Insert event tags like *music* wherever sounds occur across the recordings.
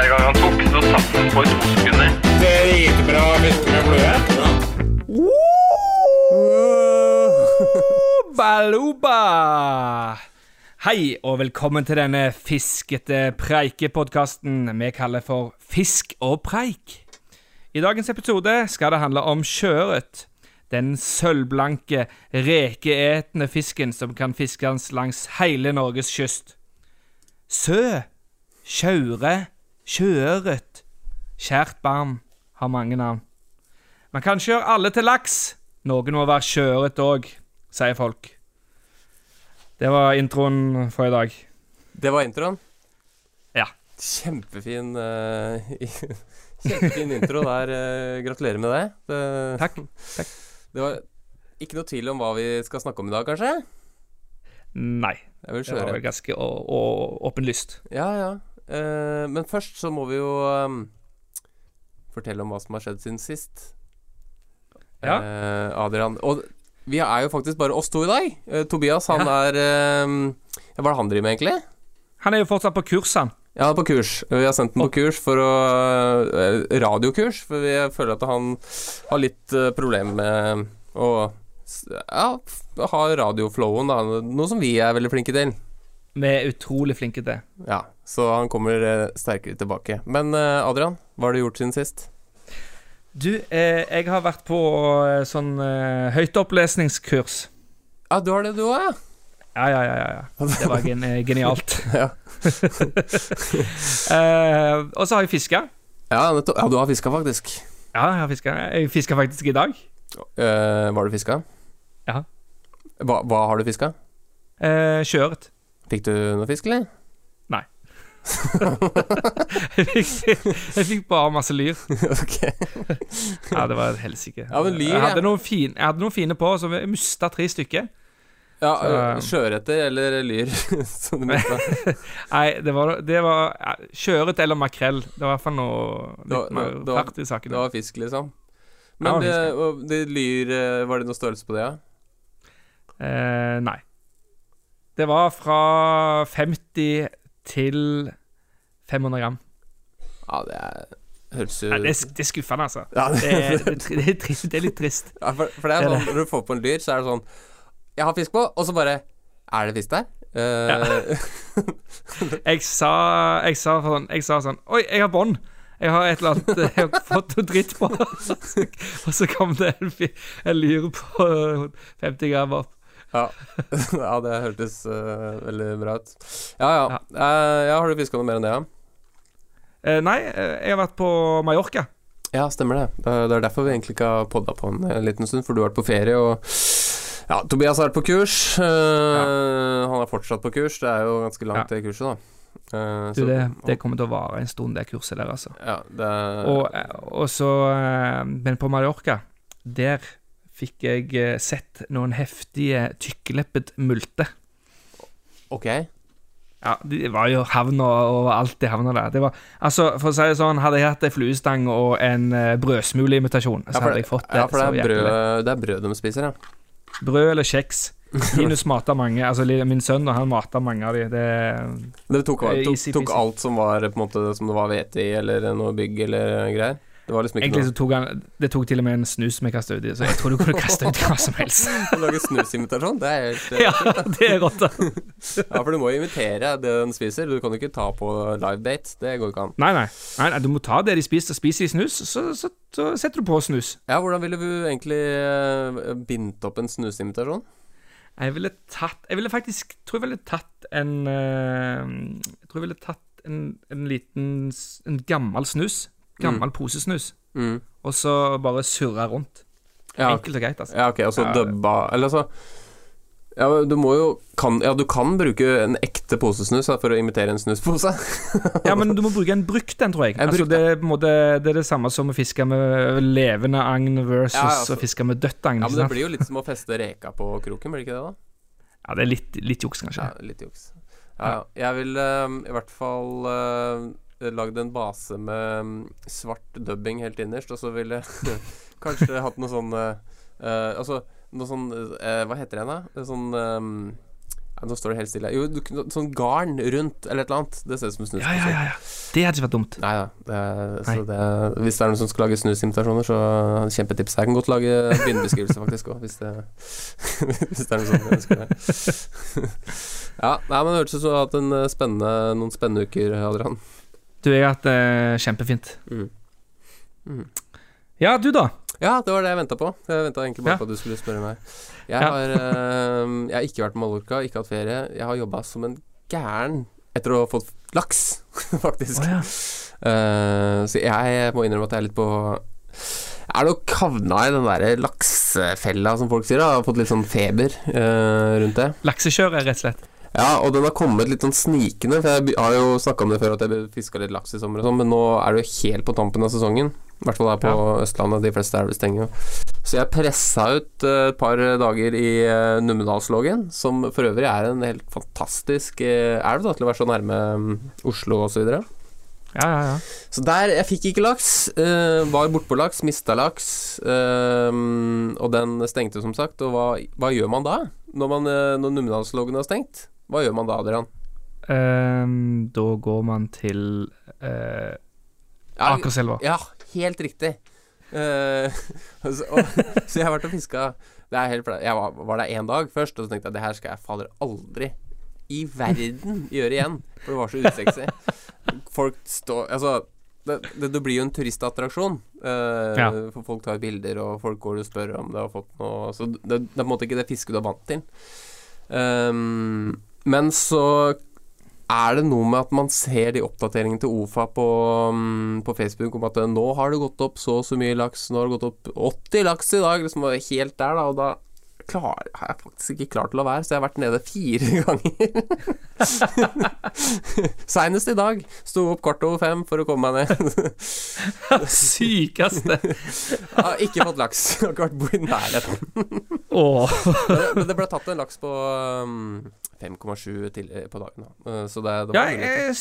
Fjerde gang han tok, så satt han på i to sekunder. Baluba! Hei, og velkommen til denne fiskete preikepodkasten vi kaller for Fisk og preik. I dagens episode skal det handle om sjøørret. Den sølvblanke, rekeetende fisken som kan fiskes langs hele Norges kyst. Sø, sjaure, sjøørret, skjært barm har mange navn. Man kan ikke gjøre alle til laks. Noen må være sjøørret òg, sier folk. Det var introen for i dag. Det var introen. Ja. Kjempefin uh, *laughs* Kjempefin intro der. Uh, gratulerer med det. det. Takk. Takk. Det var ikke noe tvil om hva vi skal snakke om i dag, kanskje? Nei. Det var vel ganske åpen lyst. Ja, ja. Eh, men først så må vi jo um, fortelle om hva som har skjedd siden sist. Ja. Uh, Adrian. Og vi er jo faktisk bare oss to i dag. Uh, Tobias, han er eh, Hva er det han driver med, egentlig? Han er jo fortsatt på kurs, han. Ja, på kurs. Vi har sendt den på kurs for å Radiokurs, for vi føler at han har litt uh, problemer med å ja, ha radioflowen, da. Noe som vi er veldig flinke til. Vi er utrolig flinke til. Ja, så han kommer eh, sterkere tilbake. Men eh, Adrian, hva har du gjort siden sist? Du, eh, jeg har vært på eh, sånn eh, høytopplesningskurs. Ja, du har det, du òg, ja? Ja, ja, ja. ja. Det var gen genialt. *laughs* Ja. *laughs* eh, og så har jeg fiska. Ja, ja du har fiska, faktisk. Ja, jeg har fiska. Jeg fiska faktisk i dag. Uh, var du fiska? Ja. Hva, hva har du fiska? Eh, Sjøørret. Fikk du noe fisk, eller? Nei. *laughs* jeg, fikk, jeg fikk bare masse lyr. *laughs* ok. Ja, det var et helsike. Ja, men lyr, jeg, hadde noen fin, jeg hadde noen fine på, så jeg mista tre stykker. Ja, uh, Sjøørreter eller lyr, *laughs* som du mente. Nei, det var, det var sjøørret eller makrell. Det var i hvert fall noe Det var- litt mer det var- fart i Det var fisk, liksom. Men det det, det lyr eh, Var det noe størrelse på det, ja? Eh, nei. Det var fra 50 til 500 gram. Ja, det er Høres jo ja, det, er, det er skuffende, altså. ja, Det er, det, er, det, er, trist, det er litt trist. *laughs* ja, for, for det er sånn når du får på en lyr, så er det sånn Jeg har fisk på, og så bare Er det fisk der? Eh, *laughs* Jeg sa, jeg sa sånn Jeg sa sånn Oi, jeg har bånd. Jeg har et eller annet Jeg har fått noe dritt på. *laughs* Og så kom det en, en lyr på 50 gram opp. Ja. *laughs* ja, det hørtes uh, veldig bra ut. Ja, ja. Ja. Uh, ja har du fiska noe mer enn det, ja? Uh, nei, jeg har vært på Mallorca. Ja, stemmer det. Det er- er derfor vi egentlig ikke har podda på en, en liten stund, for du har vært på ferie, og ja, Tobias har vært på kurs. Han er fortsatt på kurs. Det er jo ganske langt, det kurset, da. Uh, Du, så- det, det kommer til å vare en stund, det kurset der, altså. Ja, det Og, og så Men på Mallorca, der fikk jeg eh, sett noen heftige tykkeleppet multe. Ok. Ja, Det var jo havna overalt i havna der. Det var, altså, For å si det sånn, hadde jeg hatt ei fluestang og en uh, brødsmuleimitasjon, så Ja, hadde jeg fått det. ja, for det er, brød, det er brød de spiser, ja. Brød eller kjeks. Linus *laughs* mata mange. Altså Min sønn og han mata mange av de. Det, Det tok, Eh, tok, tok alt som var på en måte Som det var hvete i, eller noe bygg eller greier. Det var liksom ikke egentlig noe så tok han Det tok til og med en snus som jeg kasta uti, så jeg tror du kunne kaste ut hva som helst. *laughs* Å lage snusimitasjon, det er helt eh, ja, det er rått. *laughs* Ja, for du må jo invitere det den spiser. Du kan jo ikke ta på live date. Det går ikke an. Nei, nei, nei, nei, du må ta det de spiser. Spiser de snus, så, så, så setter du på snus. Ja, hvordan ville du egentlig eh, bindt opp en snusimitasjon? Jeg ville tatt Jeg ville faktisk Tror jeg ville tatt en uh, Jeg tror jeg ville tatt en, en liten En gammel snus. Gammel posesnus. Mm. Og så bare surre rundt. Ja. Enkelt og greit, altså. ja, ok, og så Ja. dubba Eller så Ja, du må jo kan, Ja, du kan bruke en ekte posesnus da, for å imitere en snuspose. *laughs* Ja, men du må bruke en brukt en, tror jeg. En Altså, det, er på måte, det er det samme som å fiske med levende agn versus Ja, altså. å fiske med dødt agn. Ja, men det blir jo litt som å feste reka på kroken, blir det ikke det, da? Ja, det er litt, litt juks, kanskje. Ja, litt juks. Ja, ja. Jeg vil uh, i hvert fall uh, lagd en base med mm, svart dubbing helt innerst, og så ville *laughs* kanskje hatt noe sånn eh, eh, Altså noe sånn uh, Hva heter det igjen, da? Sånn um, ja, Nå står det helt stille. Jo, du, sånn garn rundt, eller et eller annet. Det ser ut som snus. Ja, ja, ja, ja. Det hadde ikke vært dumt. Nei da. Hvis det er noen som skal lage snusimitasjoner, så kjempetips. Jeg kan godt lage bindebeskrivelse, faktisk òg, hvis, *laughs* hvis det er noe som ønsker det. *laughs* ja, nei, men det hørtes ut som du har hatt en eh, spennende, noen spennende uker, Adrian. Du, jeg har hatt det kjempefint. Mm. Mm. Ja, du, da? Ja, det var det jeg venta på. Jeg venta egentlig bare Ja. på at du skulle spørre meg. Jeg har, uh, jeg har ikke vært på Mallorca, ikke hatt ferie. Jeg har jobba som en gæren etter å ha fått laks, *laughs* faktisk. Oh, ja. uh, så jeg må innrømme at jeg er litt på Jeg er nok havna i den der laksefella, som folk sier. Da. Jeg har fått litt sånn feber uh, rundt det. Laksekjøret, rett og slett. Ja, og den har kommet litt sånn snikende. For jeg har jo snakka om det før, at jeg fiska litt laks i sommer og sånn, men nå er det jo helt på tampen av sesongen. I hvert fall her på Østlandet. De fleste elver stenger jo. Så jeg pressa ut eh, et par dager i uh, Numedalslågen, som for øvrig er en helt fantastisk eh, elv da, til å være så nærme mm, Oslo osv. videre Ja, ja, ja. så der, jeg fikk ikke laks. Uh, var bortpå laks, mista laks. eh, og den stengte, som sagt. Og hva, hva gjør man da? Når, man, eh, når Numedalslågen er stengt? Hva gjør man da, Adrian? Um, da går man til uh, Ja, Akerselva. Ja, helt riktig. Uh, *laughs* så, og, så jeg har vært og fiska Det helt flaut. Jeg var, var der én dag først, og så tenkte jeg det her skal jeg fader aldri i verden gjøre igjen. For det var så usexy. Folk står Altså, det, det, det blir jo en turistattraksjon. eh, Ja. For folk tar bilder, og folk går og spør om det har fått noe Så det, det er på en måte ikke det fisket du er vant til. Um, men så er det noe med at man ser de oppdateringene til OFA på, mm, på Facebook om at nå har det gått opp så og så mye laks, nå har det gått opp 80 laks i dag, liksom helt der, da, og da klar, har jeg faktisk ikke klart å la være, så jeg har vært nede fire *laughs* ganger. *laughs* Seinest i dag. Sto opp kvart over fem for å komme meg ned. *laughs* Sykeste! Har ikke fått laks. Har ikke vært bo i nærheten. Men det ble tatt en laks på um, 5,7 til eh, på dagen. Da. Eh, Så det, det Ja, jeg,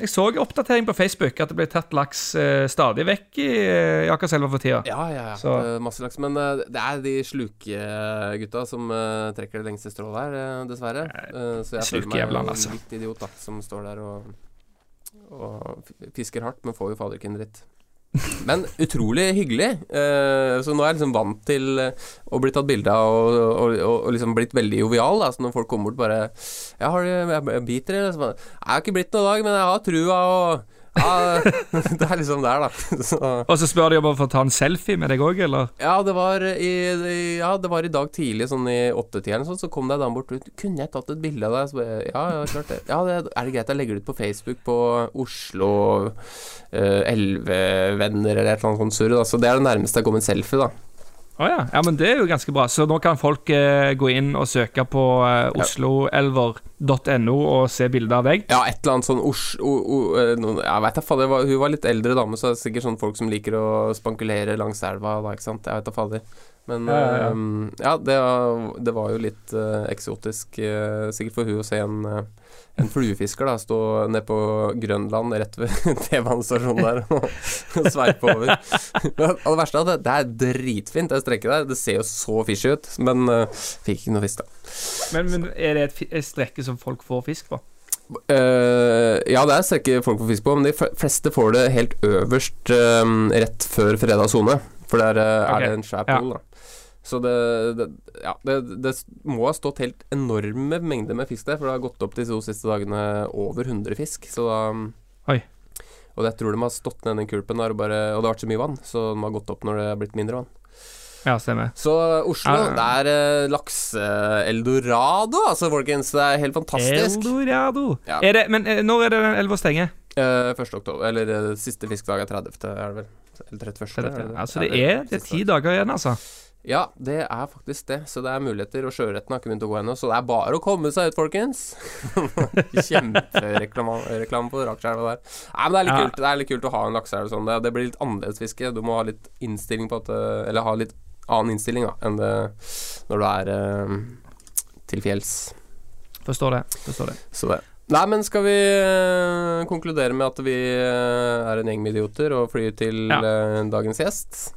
jeg så en oppdatering på Facebook at det ble tatt laks eh, stadig vekk i, eh, Akerselva for tida. Ja, ja, ja. Så- Eh, Masse laks. Men eh, det er de slukegutta som eh, trekker det lengste strået eh, dessverre. Så jeg føler meg meg altså. litt idiot, da, som står der og, og fisker hardt, men får jo fader ikke en dritt. Men utrolig hyggelig. Eh, så nå er jeg liksom vant til eh, å bli tatt bilde av og, og, og, liksom blitt veldig jovial. Da. Når folk kommer bort bare Ja, har jeg, jeg biter? Så bare, Jeg har ikke blitt noe i dag, men jeg har trua og ja, *laughs* Det er liksom der, da. *laughs* Så Og så spør de om å få ta en selfie med deg òg, eller? ja, det var i, ja, det var i dag tidlig, sånn i åttetida eller sånn, så kom det en dame bort ut. 'Kunne jeg tatt et bilde av deg?' Så ja, ja, klart det. Ja, det, er det greit jeg legger det ut på Facebook på Oslo eh, Elvevenner eller et eller annet sånt surr? da. Så det er det nærmeste jeg kom en selfie, da. Å ja. ja, men det er jo ganske bra. Så nå kan folk eh, gå inn og søke på eh, osloelver.no og se bilder av deg. Ja, et eller annet sånn Oslo o, o, eh, noen- Jeg veit da fader. Hun var litt eldre dame, så det er sikkert sånn folk som liker å spankulere langs elva, da, ikke sant. Jeg vet da fader. Men Ja, ja, ja. eh, ja, det, var- det var jo litt uh, eksotisk, uh, sikkert for hun å se en, uh, en fluefisker da, stå nede på Grønland rett ved *laughs* T-banestasjonen der og, og sveipe over. *laughs* Men, og det verste er at det, det er dritfint, det strekket der. Det ser jo så fishy ut, men fikk ikke noe fisk, da. Men, men er det et, et strekke som folk får fisk på? Uh, ja, det er strekke folk får fisk på, men de fleste får det helt øverst eh, rett før fredag sone. For der uh, okay. er det en svær ja. da. Så det, det Ja, det, det må ha stått helt enorme mengder med fisk der, for det har gått opp de to siste dagene over 100 fisk, så da Oi. Og jeg tror de har stått ned den kulpen der og bare Og det har vært så mye vann, så de har gått opp når det har blitt mindre vann. Ja, stemmer. Så Oslo, Ja, ja. det er eh, lakse-eldorado, altså, folkens. Det er helt fantastisk. Eldorado. Ja. Er det, men eh, når er det den elva stenger? Eh, 1. oktober, eller eh, siste fiskedag er 30., er det vel? Eller 31. er det det? Altså, det er, det er ti dager igjen, altså. Ja, det er faktisk det. Så det er muligheter, og sjøørreten har ikke begynt å gå ennå. Så det er bare å komme seg ut, folkens. *laughs* Kjempereklame reklame på Rakskjelva der. Nei, men det er litt Ja. kult Det er litt kult å ha en lakseelv sånn. Det, det blir litt annerledes fiske. Du må ha litt innstilling på at Eller ha litt annen innstilling da enn det når du er eh, til fjells. Forstår det. Forstår det. Så det. Nei, men skal vi øh, konkludere med at vi øh, er en gjeng med idioter og flyr til Ja. øh, dagens gjest?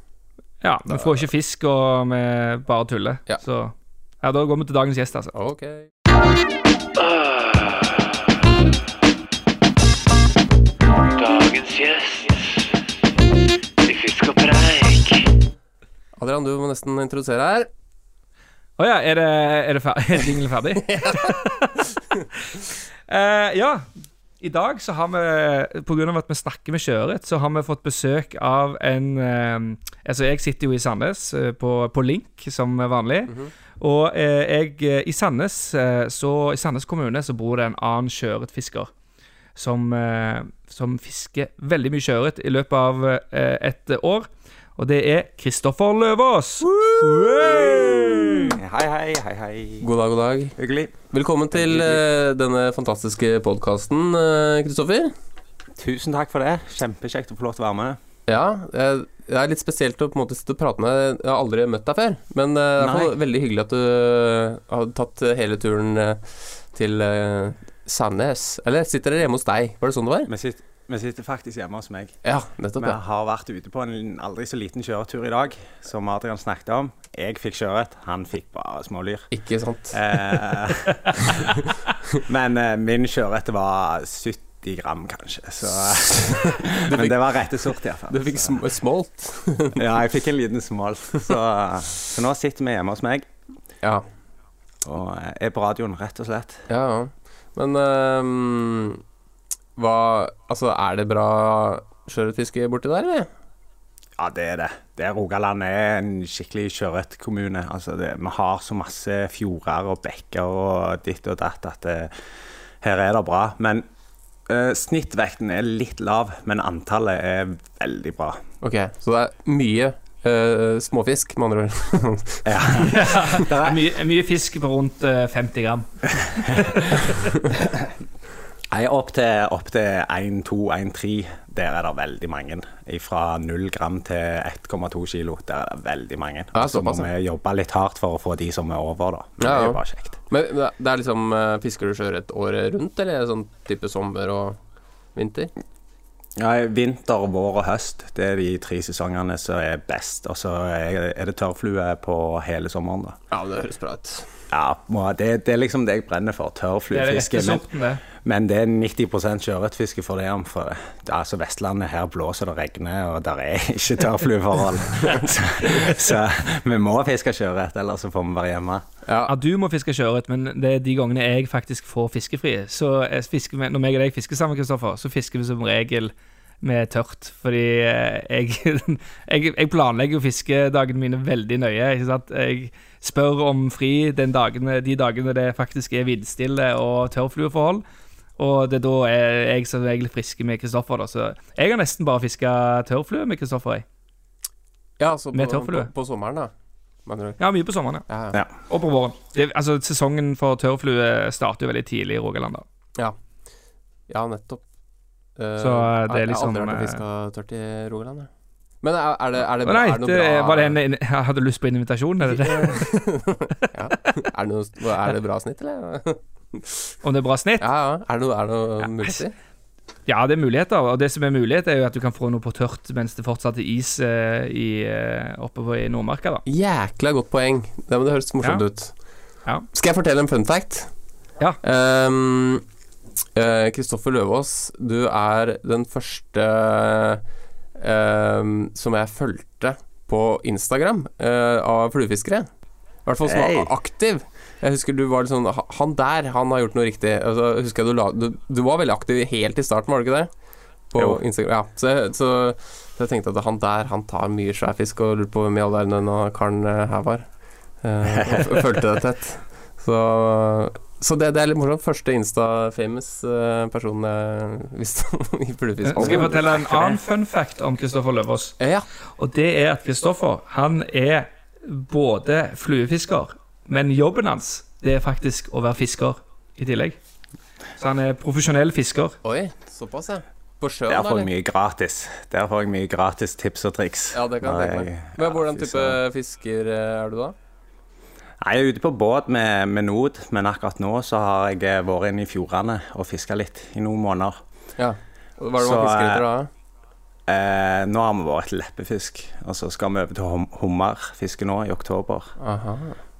Ja, vi får ikke fisk, og vi bare tuller. Ja. Så ja, da går vi til dagens gjest, altså. Ok. Dagens gjest i Fisk og preik. Adrian, du må nesten introdusere her. Å ja, er det, er det, *laughs* ferdig? er jinglen ferdig? uh, ja. *laughs* I dag så har vi, av at vi snakker med sjøørret, så har vi fått besøk av en eh, Altså, jeg sitter jo i Sandnes eh, på, på Link, som vanlig. Og eh, jeg eh, I Sandnes eh, så, I Sandnes kommune så bor det en annen sjøørretfisker. Som, eh, som fisker veldig mye sjøørret i løpet av et år. Og det er Kristoffer Løvaas. Hei, hei, hei, hei. God dag, god dag. Hyggelig. Velkommen til uh, denne fantastiske podkasten, Kristoffer. Tusen takk for det. Kjempekjekt å få lov til å være med. ja, eh, det er litt spesielt å på en måte sitte og prate med deg. Jeg har aldri møtt deg før, men eh, det er fall Nei. veldig hyggelig at du eh, har tatt eh, hele turen eh, til eh, Sandnes. Eller sitter dere hjemme hos deg? Var det sånn det var? Vi sitter, vi sitter faktisk hjemme hos meg. Ja, nettopp. Vi har vært ute på en aldri så liten kjøretur i dag, som Adrian snakket om. Jeg fikk kjøret, han fikk bare smålyr. Ikke sant? Eh, *laughs* men eh, min kjørete var 70 gram, kanskje. Så, *laughs* men det var rette sort, iallfall. Du fikk sm smolt. *laughs* Ja, jeg fikk en liten smolt. Så, så nå sitter vi hjemme hos meg Ja. og er på radioen, rett og slett. Ja, ja. Men ehm, hva Altså, er det bra sjøørretfiske borti der, eller? Ja, det er det. det er Rogaland er en skikkelig sjøørretkommune. Altså det- vi har så masse fjorder og bekker og ditt og datt at det, her er det bra. Men uh, snittvekten er litt lav, men antallet er veldig bra. Ok, så det er mye uh, småfisk, med andre ord. *laughs* Ja. *laughs* Det er mye, mye fisk på rundt uh, 50 gram. *laughs* Nei, opp til, opp til 1, 2, 1, 3, der er det veldig mange. Fra 0 gram til 1,2 kilo, der er det veldig mange. Ja, så må vi jobbe litt hardt for å få de som er over, da. Men Ja, Det er jo bare kjekt. Men det er liksom eh, Fisker du sjøørret året rundt, eller er det sånn type sommer og vinter? Ja, vinter, vår og høst. Det er de tre sesongene som er best. Og så er det tørrflue på hele sommeren, da. Ja, det høres bra ut. Ja, det, det er liksom det jeg brenner for. Er Tørrfluefiske. Men, det. men det er 90 sjøørretfiske for det. For det er altså Vestlandet, her blåser det regner, og der er *laughs* ikke tørrflueforhold. *laughs* så, så vi må fiske sjøørret, ellers så får vi være hjemme. Ja, Ja, du må fiske sjøørret, men det er de gangene jeg faktisk får fiskefri. Så jeg fisker med, når jeg og deg fisker sammen, Kristoffer, så fisker vi som regel med tørt. Fordi eh, jeg, *laughs* jeg, jeg planlegger jo fiskedagene mine veldig nøye. Ikke sant? Jeg spør om fri den dagene, de dagene det faktisk er vindstille og tørrflueforhold. Og det er da er jeg som regel frisker med Kristoffer. Så jeg har nesten bare fiska tørrflue med Kristoffer. ja så Med på, på, på sommeren, da. Ja, mye på sommeren, ja. Ja, ja. Ja. Og på våren. Det, altså, sesongen for tørrflue starter jo veldig tidlig i Rogaland. da. ja nettopp. Uh, Så, eh, det er jeg- liksom, Jeg har aldri vært og eh, fiska tørt i Rogaland, jeg. Men er, er det, er det, nei, er det noe bra var det en, en, jeg hadde lyst på en invitasjon? Er det det? *laughs* ja. er, det noe, er det bra snitt, eller? *laughs* Om det er bra snitt? Ja, ja. Er det noe, er noe Ja, mulig? Ja, det er muligheter. Og det som er mulighet, er jo at du kan få noe på tørt mens det fortsatt er is uh, i, eh, oppe på, i Nordmarka. da. Jækla godt poeng. Det, det høres morsomt Ja. ut. Ja. Skal jeg fortelle en fun fact? Ja. Kristoffer um, Kristoffer Løvaas, du er den første ehm, som jeg fulgte på Instagram eh, av fluefiskere. I hvert fall som var aktiv. Jeg husker du var litt sånn Han der, han har gjort noe riktig. Altså, husker jeg du, la, du, du var veldig aktiv helt i starten, var du ikke det? På Jo. Instagram. Ja, så, så, så jeg tenkte at han der, han tar mye svær fisk, og lurte på hvem i all verden denne karen eh, her var. Eh, og *laughs* fulgte det tett. Så, så det, det er litt morsomt. Første Insta-famous eh, person jeg visste om *laughs* i fluefisk. Skal jeg fortelle en annen fun fact om Kristoffer Løvaas? Ja. Og det er at Kristoffer, han er både fluefisker, men jobben hans det er faktisk å være fisker i tillegg. Så han er profesjonell fisker. Oi, såpass, ja. På sjøen, Der får jeg mye gratis. Der får jeg mye gratis tips og triks. Ja, det kan jeg tenke meg. Men hvordan type fisker eh, er du da? Nei, Jeg er ute på båt med, med Nod, men akkurat nå så har jeg eh, vært inne i fjordene og fiska litt i noen måneder. Ja. Hva er det man fisker eh, etter da? Eh, nå har vi vært leppefisk, og så skal vi over til hum hummerfiske nå i oktober. Aha.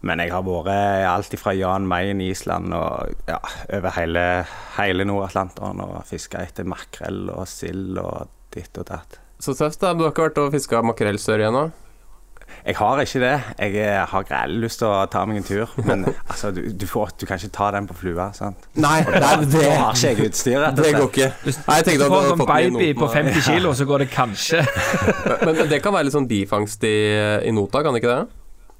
Men jeg har vært alt fra Jan Mayen i Island og ja, over hele, hele Nord-Atlanteren og fiska etter makrell og sild og ditt og datt. Så tøft, da. Du har ikke vært og fiska makrellstør igjen nå? Jeg har ikke det. Jeg eh, har greit lyst til å ta meg en tur, *laughs* men altså, du, du, får, du kan ikke ta den på flua, sant? Nei, det har ikke jeg utstyr, rett og det går ikke. Nei, jeg Du får en baby på og- *laughs* 50 kilo, så går det kanskje. *laughs* Men det kan være litt sånn bifangst i, i nota, kan det ikke det?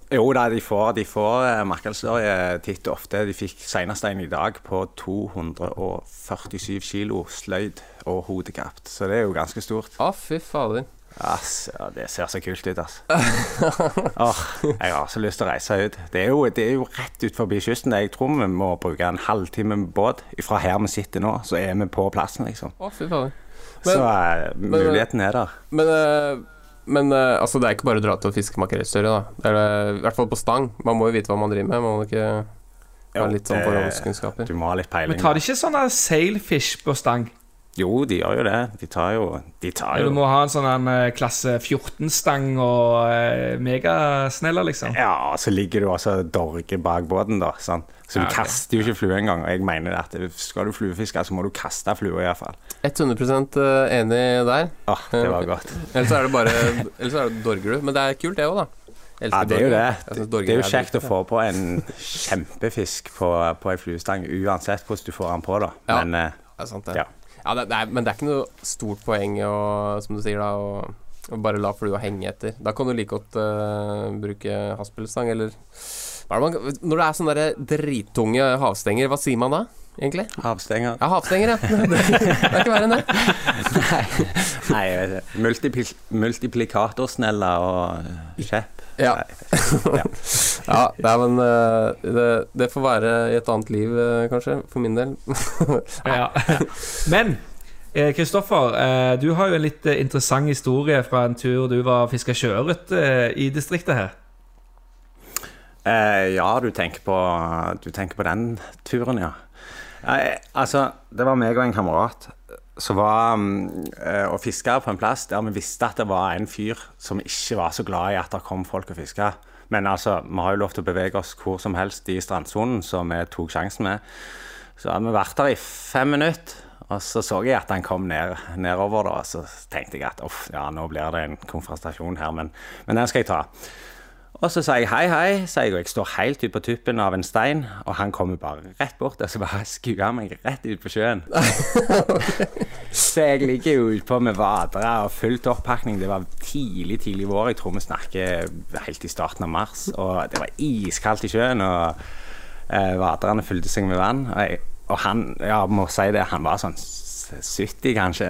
Jo da, de får, de får eh, titt og ofte. De fikk senest en i dag på 247 kilo sløyd og hodekapt, så det er jo ganske stort. Å, fy fader. Ass, ja, det ser så kult ut, ass. *laughs* Åh, jeg har så lyst til å reise ut. Det er jo, det er jo rett ut forbi kysten. Jeg tror vi må bruke en halvtime med båt. Fra her vi sitter nå, så er vi på plassen, liksom. Å, fy faen. Men- så uh, muligheten er der. Men, uh, men uh, altså, det er ikke bare å dra til å fiske makrellstørje, da. Det er, det- I hvert fall på stang. Man må jo vite hva man driver med. Man må ikke ha litt sånn forhåndskunnskaper. Du må ha litt peiling. Men tar de ikke sånne sailfish på stang? Jo, de gjør jo det. De tar jo De tar Du må ha en sånn en, eh, klasse 14-stang og eh, megasneller, liksom. Ja, så ligger du også dorge bak båten, da. Sant? Så du Ja, okay. kaster jo ikke flue engang. Og jeg mener at skal du fluefiske, så må du kaste flua iallfall. 100 enig der. Åh, det var godt. *laughs* Ellers er det bare Ellers er det dorger du. Men det er kult, det òg, da. Ja, det er jo det. Det, det er jo kjekt å få på en kjempefisk på, på ei fluestang, uansett hvordan du får den på, da. Ja. Men ja, Det er sant, det. Ja. Ja, det, det er, men det er ikke noe stort poeng å, som du sier, da, å, å bare la flua henge etter. Da kan du like godt uh, bruke haspelstang, eller er man, Når det er sånne der drittunge havstenger, hva sier man da, egentlig? havstenger Ja, havstenger, ja. *laughs* Det, er ikke verre enn det. Nei, ikke. Multipl multiplikatorsneller og eh, kjepp. Ja. *laughs* Ja. Ja, nei, men eh, det, det får være i et annet liv, eh, kanskje, for min del. Ja. *laughs* Men eh, Kristoffer, du har jo en litt interessant historie fra en tur du var og fiska sjøørret i distriktet her. Eh, ja, du tenker, på, du tenker på den turen, ja. Altså, det var meg og en kamerat som var mm, eh, og fiska på en plass der vi visste at det var en fyr som ikke var så glad i at det kom folk og fiska. Men altså, vi har jo lov til å bevege oss hvor som helst i strandsonen, så vi tok sjansen med. Så hadde vi vært der i fem minutter, og så så jeg at han kom ned, nedover. da, og Så tenkte jeg at uff, ja, nå blir det en konfrontasjon her, men, men den skal jeg ta. Og så sa jeg hei, hei, sa jeg, og jeg står helt ute på tuppen av en stein, og han kommer bare rett bort, og så bare skuer han meg rett ut på sjøen. *laughs* så jeg ligger jo utpå med vadere og fullt oppakning. Det var tidlig, tidlig vår, jeg tror vi snakker helt i starten av mars, og det var iskaldt i sjøen, og eh, vaderne fylte seg med vann. Og, jeg, og han, ja, må si det, han var sånn 70 kanskje.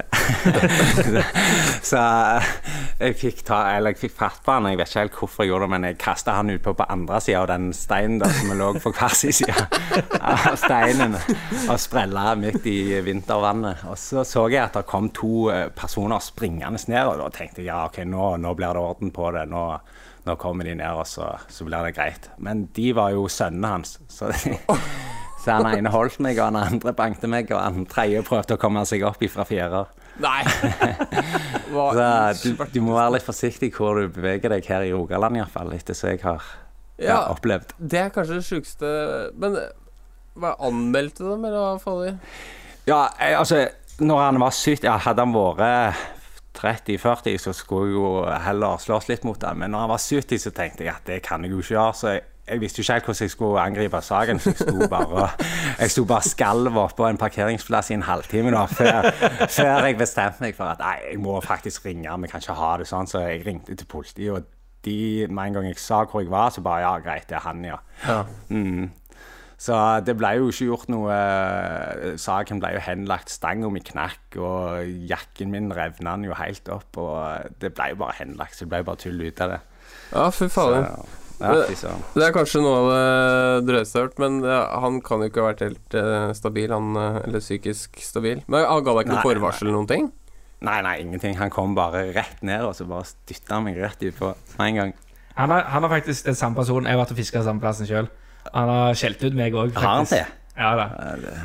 *laughs* så jeg fikk, ta, jeg fikk fatt på han, jeg vet ikke helt hvorfor jeg gjorde det, men jeg kasta han utpå på andre sida av den steinen der som lå på hver sin side av steinen, og sprella midt i vintervannet. Og så så jeg at det kom to eh, personer springende ned, og da tenkte jeg ja, ok, nå, nå blir det orden på det. nå nå kommer de ned, og så, så blir det greit. Men de var jo sønnene hans. Så, så han ene holdt meg, og han andre bankte meg, og han tredje prøvde å komme seg opp ifra fjerde Nei! *laughs* Så du, du må være litt forsiktig hvor du beveger deg her i Rogaland, iallfall, etter som jeg har ja. opplevd. det er kanskje det sjukeste Men hva anmeldte dem, eller hva faller? Ja, jeg, altså, når han var syk ja, Hadde han vært 30-40, så skulle jeg jo heller slåss litt mot han. Men når han var 70, så tenkte jeg at det kan jeg jo ikke gjøre. Så jeg, jeg visste jo ikke helt hvordan jeg skulle angripe saken. Så jeg sto bare Jeg sto bare skalv oppå en parkeringsplass i en halvtime da, før, før jeg bestemte meg for at nei, jeg må faktisk ringe. Vi kan ikke ha det sånn. Så jeg ringte til politiet, og de, med en gang jeg sa hvor jeg var, så bare ja, greit, det er han, ja. Ja. Mm. Så det ble jo ikke gjort noe eh, Saken ble jo henlagt. Stanga mi knakk, og jakken min revna den jo helt opp. Og det ble jo bare henlagt, så det ble jo bare tull ut av det. Ja, fy fader. Ja. Det er kanskje noe av det drøyeste jeg har hørt, men ja, han kan jo ikke ha vært helt eh, stabil, han, eh, eller psykisk stabil. Men han ga deg ikke noe forvarsel eller noen ting? Nei, nei, ingenting. Han kom bare rett ned, og så bare dytta han meg rett utpå med en gang. Han er, han er faktisk den samme personen. Jeg har vært og fiska samme plassen sjøl. Han har skjelt ut meg òg, Har faktisk. det? Ja da.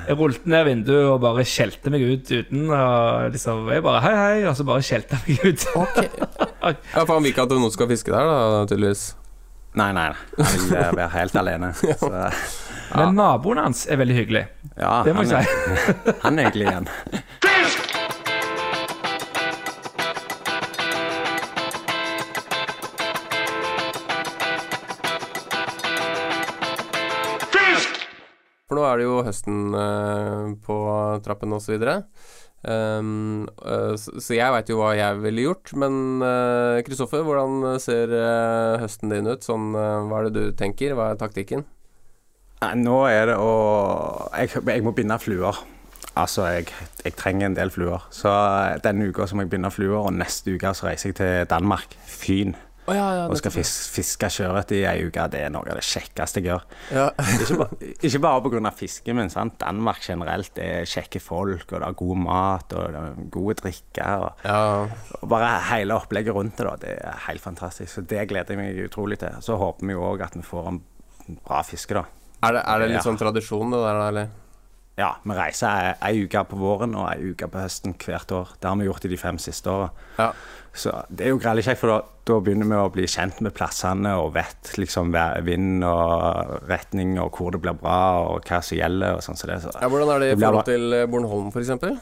Jeg rullte ned vinduet og bare skjelte meg ut uten og liksom Jeg bare hei, hei, og så bare skjelte jeg meg ut. *laughs* Ja, for han vil ikke at noen skal fiske der, da, tydeligvis. Nei, nei. nei. Han vil eh, være helt alene. *laughs* Så, Men naboen hans er veldig hyggelig. ja, Det må han, jeg si. er, *laughs* *laughs* han er hyggelig igjen. For nå er det jo høsten eh, på trappen osv. Um, uh, så, så jeg veit jo hva jeg ville gjort, men Kristoffer, hvordan ser uh, høsten din ut? Sånn, eh, hva er det du tenker? Hva er taktikken? Nei, nå er det å Jeg, jeg må binde fluer. Altså, jeg, jeg trenger en del fluer. Så eh, denne uka må jeg binde fluer, og neste uke så reiser jeg til Danmark, Fyn, Å ja, ja, og skal fis, fiske sjøørret i ei uke. Det er noe av det kjekkeste jeg gjør. ja. *laughs* Ikke, ba, ikke bare pga. fiske, men sant? Danmark generelt. Det er kjekke folk, og det er god mat, og det er gode drikker. Og, ja. og bare hele opplegget rundt det, da. Det er helt fantastisk. Så det gleder jeg meg utrolig til. Så håper vi òg at vi får en bra fiske, da. Er, det, er det litt Ja. sånn tradisjon, det der, eller? Ja, vi reiser ei, ei uke på våren og ei uke på høsten hvert år. Det har vi gjort i de fem siste åra. Ja. Så det er jo greit kjekt, for da, da begynner vi å bli kjent med plassene og vet liksom vind og retning og hvor det blir bra og hva som gjelder og sånn som det. Så ja. Hvordan er det i Det forhold til eh, Bornholm, for eksempel?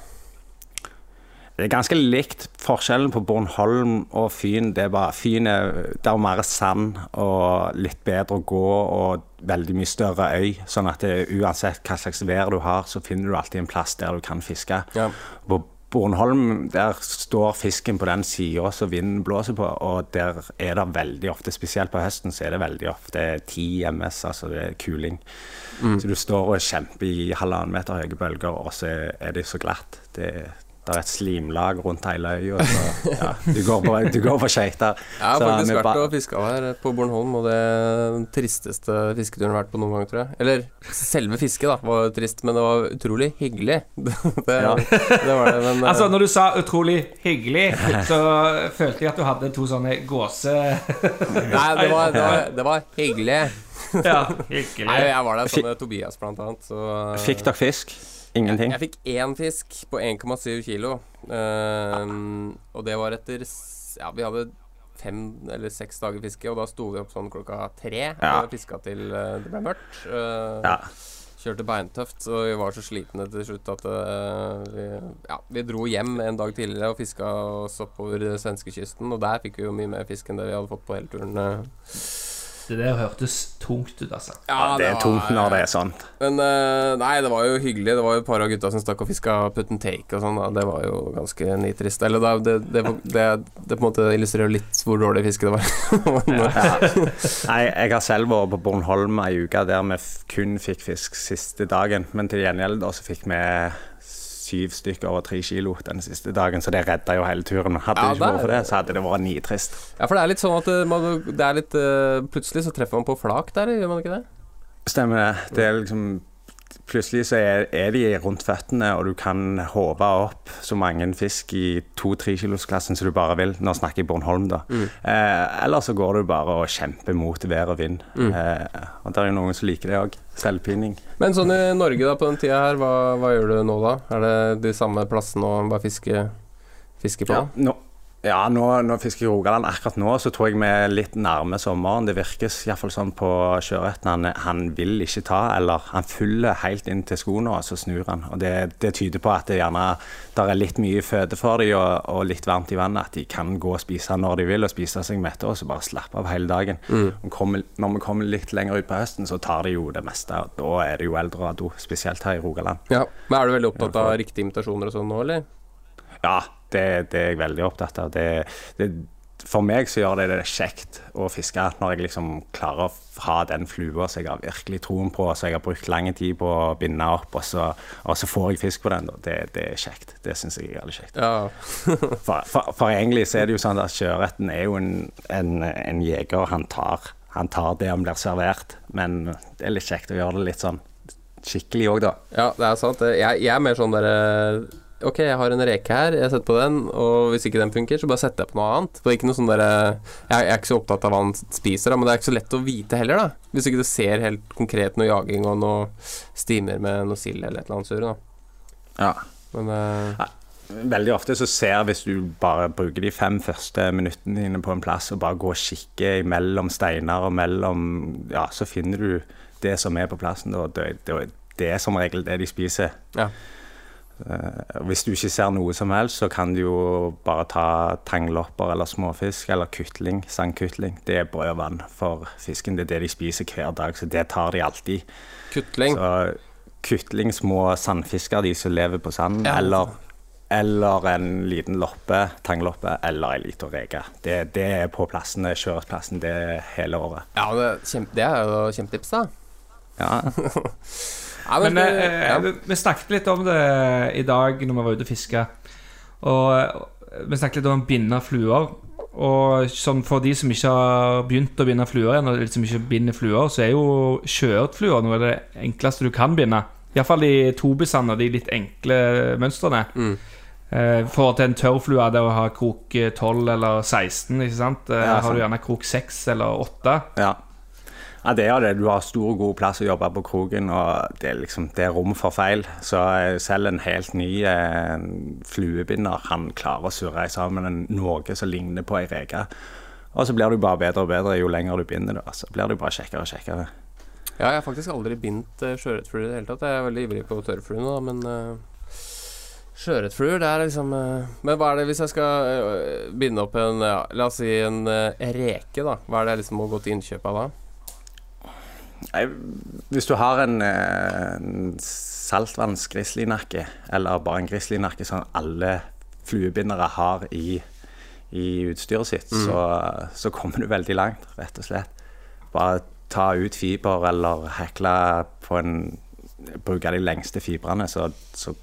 Det er ganske likt. Forskjellen på Bornholm og Fyn det er bare Fyn er, det er mer sand og litt bedre å gå og veldig mye større øy. Sånn at det, uansett hva slags vær du har, så finner du alltid en plass der du kan fiske. Ja. På Bornholm der står fisken på den sida som vinden blåser på, og der er det veldig ofte, spesielt på høsten, så er det veldig ofte 10 MS, altså det er kuling. Så du står og kjemper i halvannen meter høye bølger, og så er det så glatt. Det, det er et slimlag rundt hele øya. Ja, du går på, du går på skøyter. Jeg har faktisk vært og fiska her på Bornholm, og det er den tristeste fisketuren jeg har vært på noen gang, tror jeg. Eller selve fisket, da, var trist, men det var utrolig hyggelig. *laughs* Det, Ja. det var det, men eh, Altså, når du sa 'utrolig hyggelig', så følte jeg at du hadde to sånne gåse... *laughs* Nei, det var, det var, det var hyggelig. Ja, Nei, jeg var der sammen med Tobias, blant annet, så Fikk dere fisk? Ingenting? Jeg fikk én fisk på 1,7 kilo. Uh, og det var etter Ja, vi hadde fem eller seks dager fiske, og da sto vi opp sånn klokka tre Ja. og fiska til uh, det ble mørkt. Uh, Ja. Kjørte beintøft, så vi var så slitne til slutt at vi, ja, vi dro hjem en dag tidligere og fiska oss oppover svenskekysten, og der fikk vi jo mye mer fisk enn det vi hadde fått på hele turen. Det der hørtes tungt ut, altså. Ja, det er tungt når det er sånn. Men eh, nei, det var jo hyggelig. Det var jo et par av gutta som stakk og fiska put and take og sånn. Det var jo ganske nitrist. Eller da, det, det, det, det på en måte illustrerer litt hvor dårlig fiske det var. *laughs* Men, eh, Nei, jeg har selv vært på Bornholm ei uke der vi kun fikk fisk siste dagen. Men til gjengjeld da så fikk vi syv stykker over tre kilo den siste dagen, så det redda jo hele turen. Hadde Ja, det ikke vært for det, så hadde det vært nitrist. ja, for det er litt sånn at det, man, det er litt eh, Plutselig så treffer man på flak der, gjør man ikke det? Stemmer det. Det er liksom Plutselig så er, er de rundt føttene, og du kan håve opp så mange fisk i to-tre-kilosklassen som du bare vil. Nå snakker jeg Bornholm, da. Eh, eller så går du bare og kjemper mot vær og vind. Eh, og det er jo noen som liker det òg. Selvpining. Men sånn i Norge da på den tida her, hva, hva gjør du nå da? Er det de samme plassene å bare fiske, fiske på? Ja, nå, ja nå, nå fisker i Rogaland. Akkurat nå så tror jeg vi er litt nærme sommeren. Det virkes iallfall sånn på sjøørreten. Han, han vil ikke ta, eller han fyller helt inn til skoene, og så snur han. Og det, det tyder på at det gjerne der er litt mye føde for dem, og, og litt varmt i vannet. At de kan gå og spise når de vil, og spise seg mette, og så bare slappe av hele dagen. Og kommer, når vi kommer litt lenger ut på høsten, så tar de jo det meste. Og da er det jo eldorado, spesielt her i Rogaland. Ja. Men er du veldig opptatt av riktige invitasjoner og sånn nå, eller? Ja, det, det er jeg veldig opptatt av. Det, det, for meg så gjør det det kjekt å fiske når jeg liksom klarer å ha den flua som jeg har virkelig troen på, som jeg har brukt lang tid på å binde opp, og så, og så får jeg fisk på den. Det, det er kjekt. Det syns jeg er veldig kjekt. Ja. *laughs* For, for, for egentlig så er det jo sånn at sjøørreten er jo en, en, en jeger. Han tar, han tar det han blir servert. Men det er litt kjekt å gjøre det litt sånn skikkelig òg, da. Ja, det er sant. Jeg, jeg er mer sånn derre Ok, jeg har en reke her, jeg setter på den, og hvis ikke den funker, så bare setter jeg på noe annet. Det er ikke noe sånn derre jeg, jeg er ikke så opptatt av hva han spiser, da, men det er ikke så lett å vite heller, da. Hvis ikke du ser helt konkret noe jaging og noe stimer med noe sild eller et eller annet surre, da. Ja. Men eh, Veldig ofte så ser hvis du bare bruker de fem første minuttene dine på en plass og bare går og kikker mellom steiner og mellom Ja, så finner du det som er på plassen. Det, det, det er som regel det de spiser. Ja. Eh, Hvis du ikke ser noe som helst, så kan du jo bare ta tanglopper eller småfisk eller kutling, sandkutling. Det er brød og vann for fisken. Det er det de spiser hver dag, så det tar de alltid. kutling Så kutling, små sandfisker, de som lever på sand, Ja. eller, eller en liten loppe, tangloppe, eller ei lita reke. Det, det er på plassene, sjøørretplassen, det hele året. Ja, det, er jo kjempetips, da. Ja, *laughs* Men det- eh, ja. vi, vi snakket litt om det i dag når vi var ute og fiska. Og eh, vi snakket litt om å binde fluer. Og sånn for de som ikke har begynt å binde fluer igjen, eller som ikke binder fluer, så er jo sjøørretfluer noe av det enkleste du kan binde. Iallfall de tobisene de litt enkle mønstrene. Mm. Eh, forhold til en tørrflue det å ha krok eh, 12 eller 16, ikke sant? Eh, Ja, har du gjerne krok 6 eller 8. ja. Ja det er det. Du har stor og god plass å jobbe på kroken, og det er, liksom, det er rom for feil. Så eh, selv en helt ny eh, fluebinder kan klare å surre sammen en, noe som ligner på ei reke. Og så blir du bare bedre og bedre jo lenger du binder det. Så blir du bare kjekkere og kjekkere. Ja, jeg har faktisk aldri bindt uh, sjøørretfluer i det hele tatt. Jeg er veldig ivrig på tørrfluene, da, men uh, sjøørretfluer, det er liksom uh, Men hva er det hvis jeg skal uh, binde opp en ja, La oss si en reke, da. Hva er det jeg liksom må gå til innkjøp av da? Hvis du har en, eh, en saltvanns-grizzlynakke, eller bare en grizzlynakke som alle fluebindere har i, i utstyret sitt, så, så kommer du veldig langt, rett og slett. Bare ta ut fiber eller hekle på en Bruke de lengste fibrene, så, så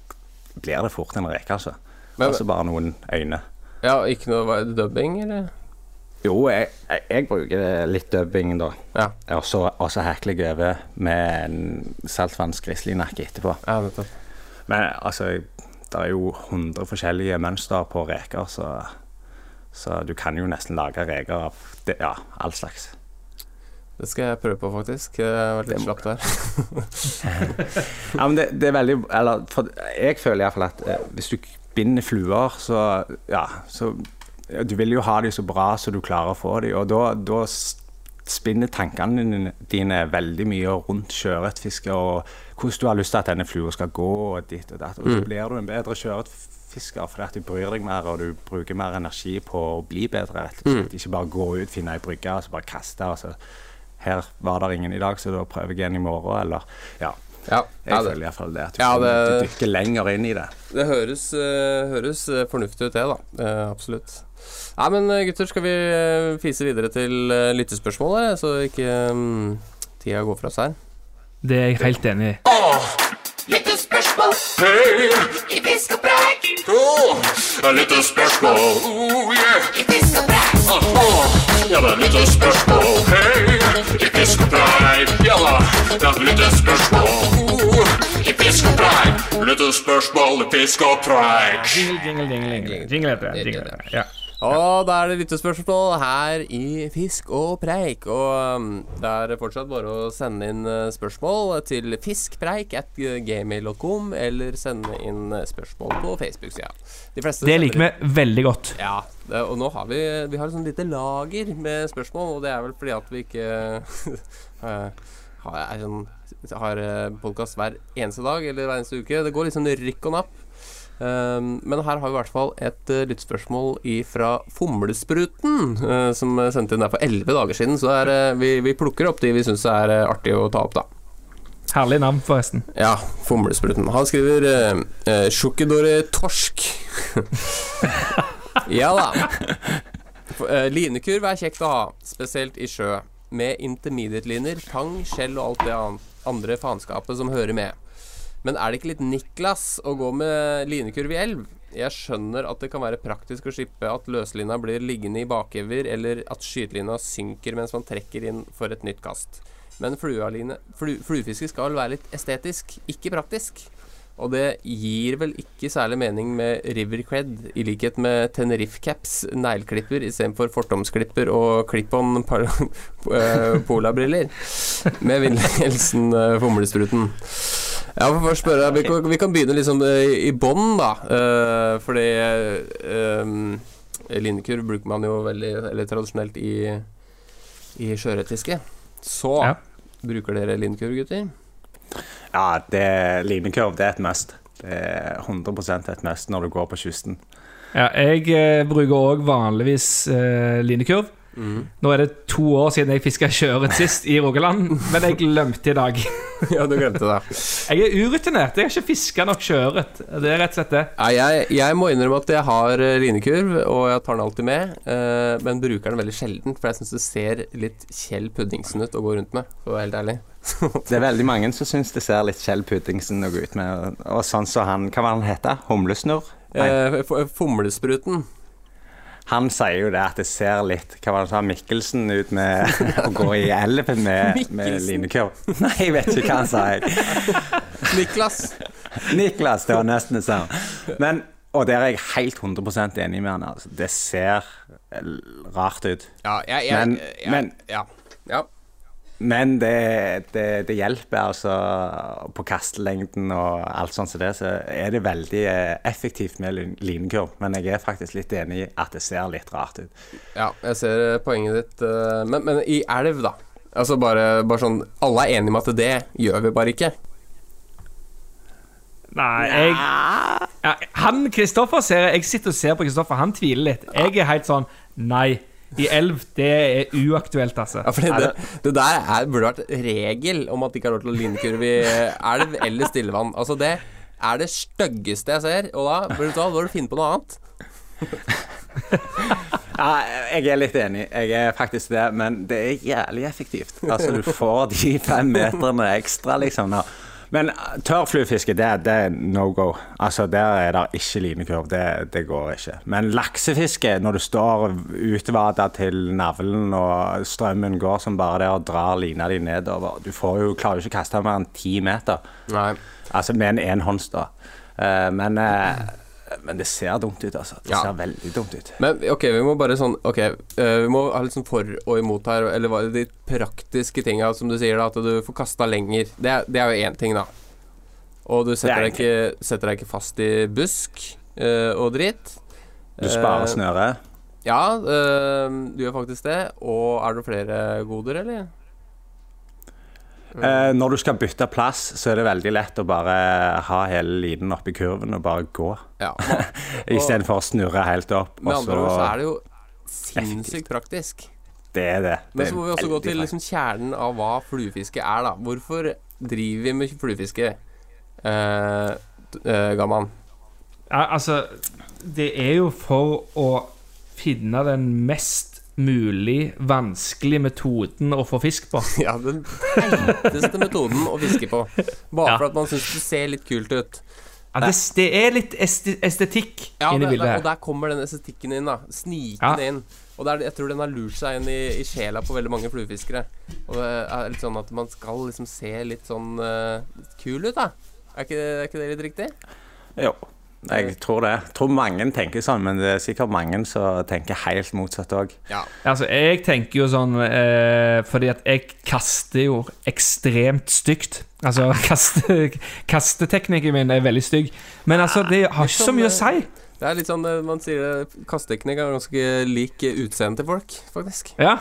blir det fort en reke, altså. Altså bare noen øyne. Ja, ikke noe dubbing, eller? Jo, jeg, jeg, jeg bruker litt dubbing, da. Ja. Og så, hekler jeg over med en saltvanns-grizzlynakke etterpå. Ja, nettopp. Men altså, det er jo 100 forskjellige mønster på reker, så, så du kan jo nesten lage reker av det, ja, all slags. Det skal jeg prøve på, faktisk. Det har vært litt Det slapt *laughs* der. Ja, men det, det er veldig Eller for jeg føler iallfall at eh, hvis du binder fluer, så Ja, så Du vil jo ha de så bra som du klarer å få de, og da, da spinner tankene dine, dine veldig mye rundt sjøørretfiske og hvordan du har lyst til at denne flua skal gå, og ditt og datt. Og så blir du en bedre sjøørretfisker fordi at du bryr deg mer, og du bruker mer energi på å bli bedre, rett og slett. Ikke bare gå ut, finne ei brygge og så bare kaste. og så her var det ingen i dag, så da prøver jeg igjen i morgen, eller Ja. Ja, Jeg ja, føler det, iallfall det. At du, Ja, det- du dykker lenger inn i det. det høres, uh, høres fornuftig ut, det, da. Uh, absolutt. Nei, men eh, gutter, skal vi eh, fise videre til uh, lyttespørsmålet, så ikke um, tida går fra oss her? Det er jeg helt enig i. Lyttespørsmål I fisk og preik! Oh, lite. Oh, yeah. I fisk og preik. Oh, ja, det er et lite I fisk og preik. Ja da, det er et lite. Oh, I fisk og preik. Lite i fisk og preik. Jingle, jingle, jingle. Jingle heter det. Ja. Og da er det lyttespørsmål her i Fisk og preik. Og um, det er fortsatt bare å sende inn eh, spørsmål til fiskpreik at gmail.com, eller sende inn eh, spørsmål på Facebook-sida. De Det liker vi veldig godt. Ja, og nå har vi Vi har et sånt lite lager med spørsmål, og det er vel fordi at vi ikke *laughs* eh, har, sånn, har podkast hver eneste dag eller hver eneste uke. Det går litt sånn rykk og napp. Um, men her har vi i hvert fall et uh, lyttspørsmål fra Fomlespruten, uh, som sendte inn der for elleve dager siden. Så er, uh, vi, vi plukker opp de vi syns er artig å ta opp, da. Herlig navn, forresten. Ja, Fomlespruten. Han skriver Sjokkedore torsk. *laughs* ja da. Linekurv er kjekt å ha, spesielt i sjø. Med intermediate-liner, tang, skjell og alt det andre faenskapet som hører med. Men er det ikke litt Niklas å gå med linekurv i elv? Jeg skjønner at det kan være praktisk å slippe at løslina blir liggende i bakhever eller at skytelina synker mens man trekker inn for et nytt kast. Men fluefiske skal være litt estetisk, ikke praktisk. Og det gir vel ikke særlig mening med river cred, i likhet med Tenerife caps, negleklipper istedenfor fortomsklipper og klipp-on par- *laughs* eh, polabriller. Med vennlig hilsen eh, Fomlespruten. Ja, for først spørre, vi, kan, vi kan begynne liksom eh, i bånn, da. Uh, fordi uh, linjekurv bruker man jo veldig eller tradisjonelt i, i sjøørretfiske. Så Ja. bruker dere linekurv, gutter? Ja, det, linekurv det er et must. Det er 100 et must når du går på kysten. Ja, jeg eh, bruker òg vanligvis eh, linekurv. Nå er det to år siden jeg fiska sjøørret sist i Rogaland, men jeg glemte i dag. *laughs* ja, du glemte det. Jeg er urutinert. Jeg har ikke fiska nok sjøørret. Det er rett og slett det. Ja, jeg, jeg må innrømme at jeg har eh, linekurv, og jeg tar den alltid med. eh, men bruker den veldig sjelden, for jeg syns det ser litt Kjell Puddingsen ut å gå rundt med, for å være helt ærlig. *laughs* Det er veldig mange som syns det ser litt Kjell Puddingsen gå ut med. Og, sånn som han Hva var han heter? Humlesnurr? Eh, Fomlespruten. Han sier jo det at det ser litt Hva var det sa? Mikkelsen ut med *laughs* å gå i elven med, med linekurv. *laughs* Nei, jeg vet ikke hva han sa. *laughs* Niklas. Niklas, det var nesten det samme. Men, og der er jeg helt 100% enig med han. Altså. Det ser rart ut. Ja, jeg, jeg, Men- jeg, men- ja. ja. Men det, det, det hjelper, altså. På kastelengden og alt sånt som det, så er det veldig eh, effektivt med lin- linekurv. Men jeg er faktisk litt enig i at det ser litt rart ut. Ja, jeg ser eh, poenget ditt. eh, Men, men i elv, da? Altså bare, bare sånn Alle er enige med at det gjør vi bare ikke. Nei, jeg ja, Han Kristoffer ser jeg sitter og ser på Kristoffer, han tviler litt. Jeg er helt sånn Nei. I elv, det er uaktuelt, altså. Ja, fordi det, det der er, burde vært regel om at det ikke har lov til å linekurve i elv eller stillevann. Altså, det er det styggeste jeg ser, og da burde du, da du finne på noe annet. *laughs* Ja, jeg er litt enig. Jeg er faktisk det, men det er jævlig effektivt. Altså, du får de fem meterne ekstra, liksom. nå. Men uh, tørrfluefiske, det, det er no go. Altså, der er det ikke linekurv. Det, det går ikke. Men laksefiske, når du står utvada til navlen og strømmen går som bare det og drar lina di nedover Du får jo, klarer jo ikke å kaste mer enn ti meter. Nei. Altså med en enhånds, da. Eh, men, eh, men det ser dumt ut, altså. Det Ja. ser veldig dumt ut. Men ok, vi må bare sånn Ok, uh, vi må ha litt sånn for og imot her. Eller hva de praktiske tinga, som du sier, da. At du får kasta lenger. Det, det er jo én ting, da. Og du setter deg ikke, setter deg ikke fast i busk uh, og dritt. Du sparer Eh, snøret. Ja, eh, du gjør faktisk det. Og er det flere goder, eller? Eh, når du skal bytte plass, så er det veldig lett å bare ha hele linen oppi kurven og bare gå. Ja. *laughs* Istedenfor å snurre helt opp. Med andre ord så er det jo sinnssykt praktisk. Det er det. Men så må vi også gå til liksom kjernen av hva fluefiske er, da. Hvorfor driver vi med fluefiske, eh, eh, Gamman? Ja, altså, det er jo for å finne den mest mulig vanskelig metoden å få fisk på. *laughs* Ja, den teiteste metoden å fiske på. Bare Ja. for at man syns det ser litt kult ut. Ja, det, det er litt estetikk Ja, inni det, bildet og der kommer den estetikken inn, da. Snikende Ja. inn. Og det er, jeg tror den har lurt seg inn i, i sjela på veldig mange fluefiskere. Og det er litt sånn at man skal liksom se litt sånn uh, kul ut, da. Er ikke, er ikke det litt riktig? Jo, jeg tror det. Jeg tror mange tenker sånn, men det er sikkert mange som tenker helt motsatt òg. Ja. Altså, jeg tenker jo sånn eh, Fordi at jeg kaster jo ekstremt stygt. Altså, *laughs* kaste, kasteteknikken min er veldig stygg. Men altså, det har ikke så mye å si. Det er litt sånn eh, Man sier det kasteteknikk er ganske lik eh, utseendet til folk, faktisk. Ja.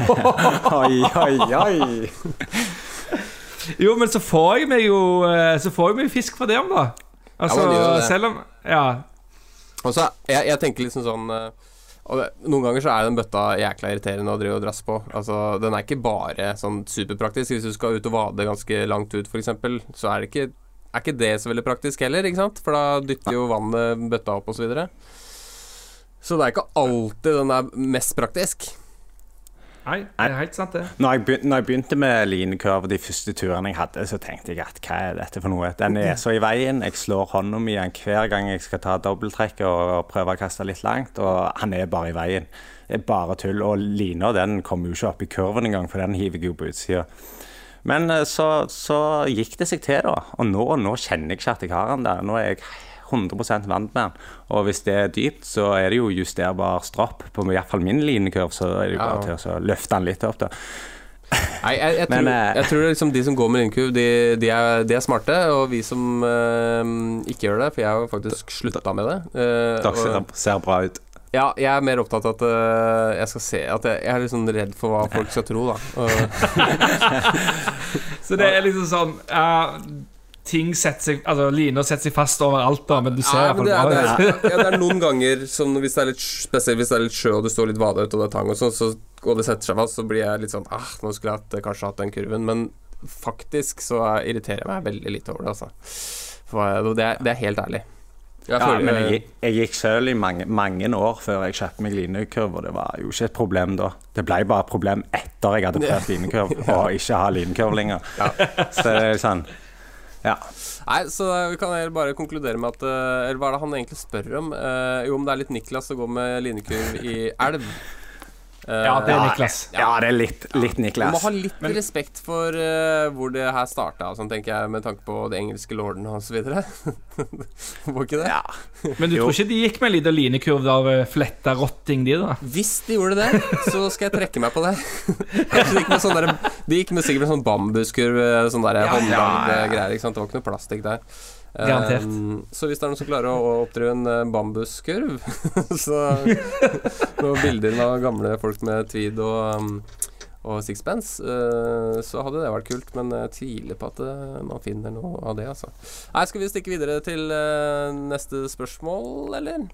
*laughs* Oi, oi, oi. Jo, men så får jeg meg jo eh, Så får jeg meg fisk for det om, da. Altså, Ja, selv om Ja. Og så, jeg, jeg tenker liksom sånn eh, Noen ganger så er den bøtta jækla irriterende å drive og drasse på. Altså, Den er ikke bare sånn superpraktisk. Hvis du skal ut og vade ganske langt ut, f.eks., så er det ikke, er ikke det så veldig praktisk heller, ikke sant? For da dytter jo vannet bøtta opp, og så videre. Så det er ikke alltid den er mest praktisk. Nei, det er helt sant, det. Når jeg, begynte, når jeg begynte med linekurv de første turene jeg hadde, så tenkte jeg at hva er dette for noe? Den er så i veien. Jeg slår hånda mi igjen hver gang jeg skal ta dobbelttrekk og prøve å kaste litt langt, og han er bare i veien. Det er bare tull. Og lina den kommer jo ikke opp i kurven engang, for den hiver jeg jo på utsida. Men eh, så, så gikk det seg til, da. Og nå, nå kjenner jeg ikke at jeg har den der. Nå er jeg 100 vant med den. Og hvis det er dypt, så er det jo justerbar stropp. På i hvert fall min linekurv, så er det jo Ja. bare til å løfte den litt opp, da. Nei, jeg, jeg, *laughs* Men, tror, eh, jeg tror liksom de som går med linekurv, de, de, er, de er smarte. Og vi som eh, ikke gjør det, for jeg har faktisk slutta med det. Uh, Dere ser, bra ut. ja, jeg er mer opptatt av at eh, jeg skal se At jeg, jeg er litt sånn redd for hva folk skal tro, da. *laughs* *laughs* Så det er liksom sånn ja, Ting setter seg Altså, liner setter seg fast overalt, da, men du ser iallfall men det, er, det, ut. er, ja, det er noen *laughs* ganger som hvis det er litt spesielt hvis det er litt sjø og det står litt vade ute og det er tang og sånn, så, og det setter seg fast, så blir jeg litt sånn ah, nå skulle jeg hatt, kanskje hatt den kurven. Men faktisk så irriterer jeg meg veldig litt over det, altså. For det er, det er helt ærlig. Jeg Ja, men jeg, jeg gikk selv i mange, mange år før jeg kjøpte meg linekurv, og det var jo ikke et problem da. Det ble bare et problem etter jeg hadde prøvd *laughs* linekurv, og ikke ha linekurv lenger. Så det er sånn Ja. Nei, så vi kan bare konkludere med at eh, Eller hva er det han egentlig spør om? Eh, jo, om det er litt Niklas å gå med linekurv i elv. Eh, Ja, det er Niklas. ja, det er litt, litt Du må ha litt respekt for uh, hvor det her starta, sånn, tenker jeg, med tanke på det engelske lorden og så videre. *laughs* Må ikke det? Ja. Men du Jo. tror ikke de gikk med en liten linekurv av eh, fletta rotting, de, da? Hvis de gjorde det, så skal jeg trekke meg på det. *laughs* De gikk med sånn der, De gikk med sikkert med sånn bambuskurv, sånn der håndlagd ja, ja. eh, greier. Ikke sant? Det var ikke noe plastikk der. Garantert. Um, så hvis det er noen som klarer å, oppdrive en eh, bambuskurv, *laughs* så Noen bilder av gamle folk med tweed og um, og sixpence, uh, så hadde det vært kult, men jeg tviler på at eh, man finner noe av det, altså. Nei, skal vi stikke videre til uh, neste spørsmål, eller?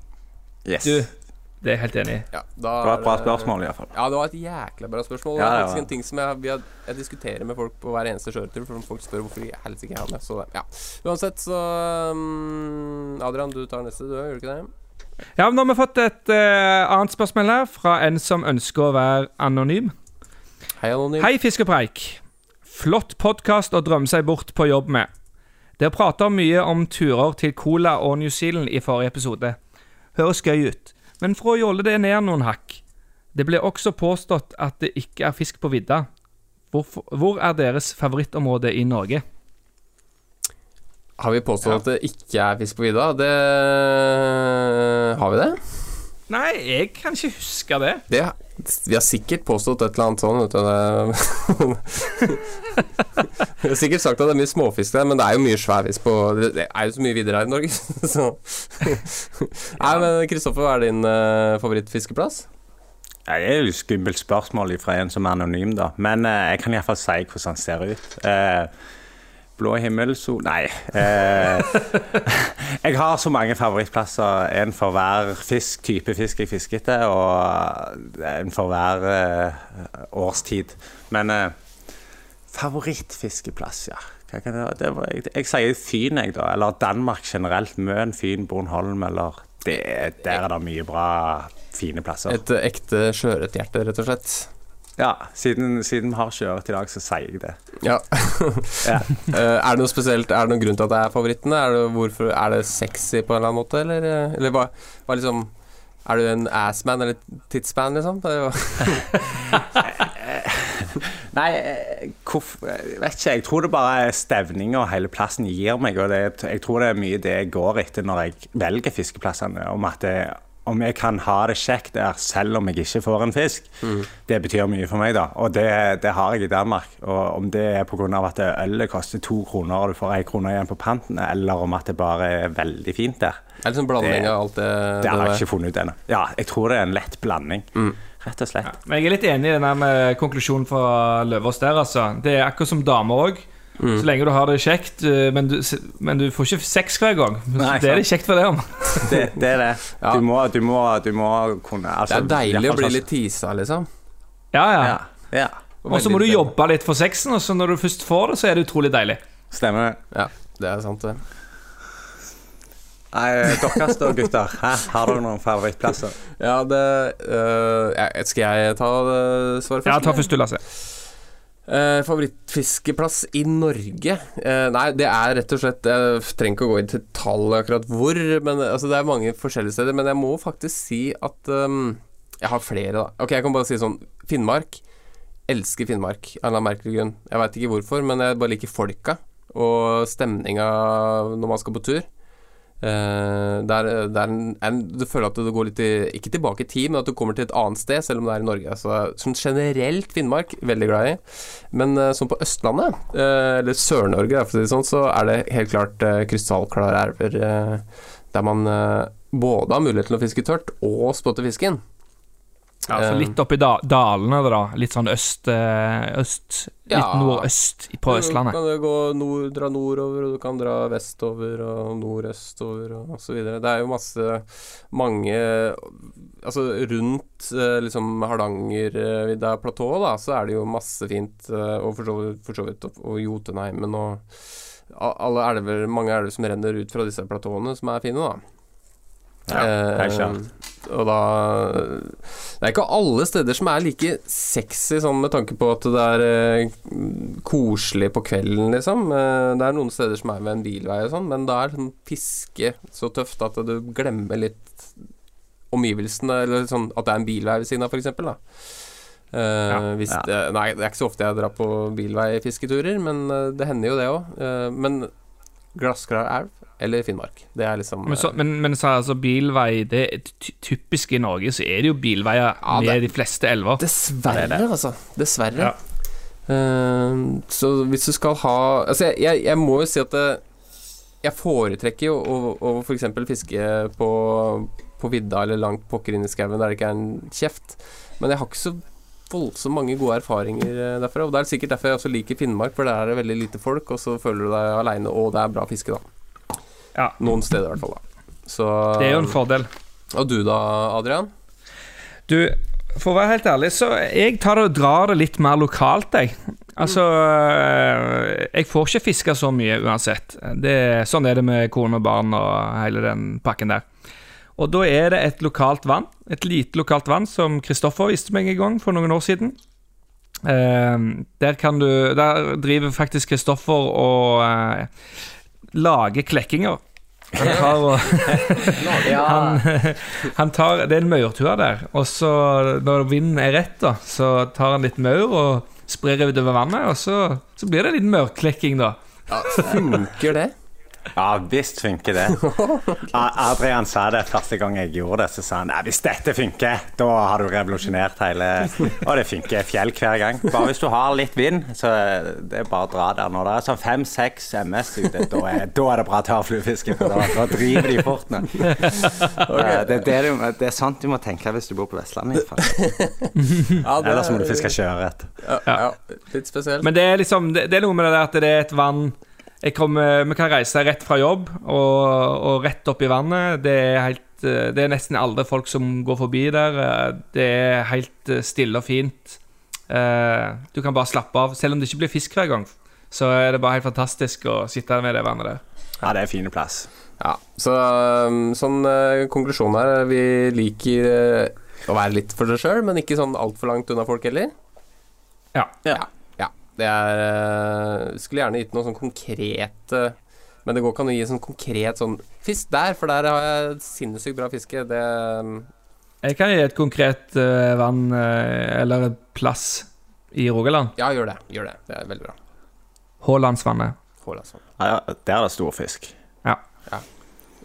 Yes. Du, Det det er jeg helt enig i. Ja, da var et bra det- spørsmål, iallfall. Ja, det var et jækla bra spørsmål. Det er faktisk ja. en ting som jeg, vi har, jeg diskuterer med folk på hver eneste kjøretur, for folk spør hvorfor i helsike jeg har med. Så ja. Uansett, så um, Adrian, du tar neste, du, gjør du ikke det? Ja, men Nå har vi fått et uh, annet spørsmål her, fra en som ønsker å være anonym. Hei, Anonym. Hei, Fiskepreik. Flott podkast å drømme seg bort på jobb med. Dere prater mye om turer til Cola og New Zealand i forrige episode. Høres gøy ut, men for å jolle det ned noen hakk Det ble også påstått at det ikke er fisk på vidda. Hvor, hvor er deres favorittområde i Norge? Har vi påstått at det ikke er fisk på vidda? Det Har vi det? Nei, jeg kan ikke huske det. det? Vi har sikkert påstått et eller annet sånn, vet du. Det. *laughs* Vi har sikkert sagt at det er mye småfisk der, men det er jo mye svær fisk på Det det er jo så mye videre her i Norge, *laughs* så Nei, men Kristoffer, hva er din uh, favorittfiskeplass? Det er jo skummelt spørsmål fra en som er anonym, da. Men eh, jeg kan iallfall si hvordan han ser ut. Eh, blå himmel, sol Nei. Eh, *laughs* jeg har så mange favorittplasser. En for hver fisk, type fisk jeg fisker etter, og en for hver eh, årstid. Men eh, favorittfiskeplass, ja. Hva kan det være? Det var, jeg, jeg sier Fyn, jeg, da. Eller Danmark generelt. Møn, Fyn, Bornholm, eller det, Der er det mye bra, fine plasser. Et ekte ekte sjøørrethjerte, rett og slett. Ja, siden, siden vi har kjøret i dag, så sier jeg det. Ja. *laughs* Ja. Eh, er det noe spesielt Er det noen grunn til at det er favoritten? Er det, hvorfor, er det sexy på en eller annen måte, eller, eh, eller hva, hva liksom Er du en assman eller titsman, liksom? *laughs* *laughs* Det Nei, hvorf, jeg vet ikke. Jeg tror det bare er stevninga hele plassen gir meg. Og det, jeg tror det er mye det jeg går etter når jeg velger fiskeplassene. Om at det, om jeg kan ha det kjekt der selv om jeg ikke får en fisk. Det betyr mye for meg, da. Og det, det har jeg i Danmark. Og om det er pga. at det ølet koster to kroner og du får ei krone igjen på panten, eller om at det bare er veldig fint der. Det er liksom blanding av alt det, Det har jeg ikke funnet ut ennå. Ja, jeg tror det er en lett blanding. Rett og slett. Men jeg er litt enig i den der med konklusjonen fra Løvaas der, altså. Det er akkurat som damer òg. Så lenge du har det kjekt, eh, men du, men du får ikke sex hver gang. Nei, det er det kjekt for deg om. *laughs* Det, det er det. Ja. Du, må, du, må, du må kunne Det altså, er deilig å bli litt tisa, liksom. Ja, ja. Ja, ja. Og så må du jobbe litt for sexen, og så når du først får det, så er det utrolig deilig. Stemmer det. Ja, det er sant, det. Nei, deres da, gutter. Hæ? Har dere noen favorittplasser? Ja, det uh, Skal jeg ta det svaret først? Ja, ta først du, Lasse. Uh, favorittfiskeplass i Norge? Uh, nei, det er rett og slett Jeg trenger ikke å gå inn til tall akkurat hvor, men altså, det er mange forskjellige steder. Men jeg må faktisk si at um, Jeg har flere, da. Ok, jeg kan bare si sånn Finnmark. Elsker Finnmark av en eller annen merkelig grunn. Jeg veit ikke hvorfor, men jeg bare liker folka og stemninga når man skal på tur. Eh, der, der er en, Du føler at du går litt i, ikke tilbake i tid, men at du kommer til et annet sted, selv om det er i Norge. Så sånn generelt Finnmark, veldig glad i. Men uh, sånn på Østlandet, uh, eller Sør-Norge, si sånn, så er det helt klart eh, krystallklare elver eh, der man eh, både har mulighet til å fiske tørt og spotte fisken. Ja, så Eh, litt oppi da, dalene, da. Litt sånn øst, eh, øst Litt Ja. nordøst på Østlandet. Du kan gå nord, dra nordover, og du kan dra vestover og nordøstover og så videre. Det er jo masse mange Altså rundt eh, liksom Hardangervidda platået, da, så er det jo masse fint, eh, og for så vidt, for så vidt og, Jotunheimen og alle elver, mange elver som renner ut fra disse platåene, som er fine, da. Ja, helt klart. Og da Det er ikke alle steder som er like sexy sånn med tanke på at det er eh, koselig på kvelden, liksom. Eh, det er noen steder som er ved en bilvei og sånn, men da er sånn piske så tøft at du glemmer litt omgivelsene, eller sånn at det er en bilvei ved siden av, eksempel, da. Uh, Ja. hvis Ja. Det, nei, det er ikke så ofte jeg drar på bilveifisketurer, men eh, det hender jo det òg. men Glassklar elv eller Finnmark, det er liksom Men, så, men, men så altså, bilvei det er Typisk i Norge så er det jo bilveier Ja, det- med de fleste elver. Dessverre, altså. Dessverre. Ja. Uh, så hvis du skal ha Altså, jeg, jeg, jeg må jo si at det, jeg foretrekker jo å, å f.eks. fiske på, på vidda eller langt pokker inn i skauen der det ikke er en kjeft. Men jeg har ikke så voldsomt mange gode erfaringer eh, derfra. Og det er sikkert derfor jeg også liker Finnmark, for der er det veldig lite folk, og så føler du deg aleine, og det er bra fiske, da. Ja. Noen steder i hvert fall, da. Så Det er jo en fordel. Og du da, Adrian? Du, for å være helt ærlig, så jeg tar det og drar det litt mer lokalt, jeg. Altså, øh, jeg får ikke fiske så mye uansett. Det, sånn er det med kone og barn og hele den pakken der. Og da er det et lokalt vann, et lite lokalt vann, som Kristoffer viste meg en gang for noen år siden. Eh, der kan du Der driver faktisk Kristoffer og eh, lager klekkinger. Han tar og *laughs* han, han tar Det er en maurtue der, og så når vinden er rett, da, så tar han litt maur og sprer utover vannet, og så, så blir det en liten maurklekking, da. Funker det? Ja visst funker det. *laughs* Adrian sa det første gang jeg gjorde det, så sa han hvis dette funker, da har du revolusjonert hele Og det funker fjell hver gang. Bare hvis du har litt vind, så det er bare å dra der. Når det er sånn fem-seks MS ute, da er, da er det bra tørrfluefiske, for da, da driver de fort nå. *laughs* Eh, Det, er det, du, det er sånt du må tenke hvis du bor på Vestlandet. i hvert fall. *laughs* Ja, Ellers må du er- fiske sjøørret. Ja, ja, litt spesielt. Men det er liksom Det, det er noe med det der at det er et vann kommer, Vi kan reise rett fra jobb og, og rett opp i vannet. Det er, helt, eh, det er nesten aldri folk som går forbi der. Eh, Det er helt eh, stille og fint. Eh, Du kan bare slappe av. Selv om det ikke blir fisk hver gang, så er det bare helt fantastisk å sitte med det vannet der. Ja, det er en fin plass. Ja, så sånn konklusjon her Vi liker å være litt for seg sjøl, men ikke sånn altfor langt unna folk heller. Ja. Ja. Ja. Det er uh, Skulle gjerne gitt noe sånn konkrete Men det går ikke an å gi sånn konkret sånn Fisk der, for der har jeg sinnssykt bra fiske. Det um, Jeg kan gi et konkret uh, vann uh, eller et plass i Rogaland. Ja, gjør det. Gjør det. Det er veldig bra. Hålandsvannet. Hålandsvann. Ja, der er det stor fisk.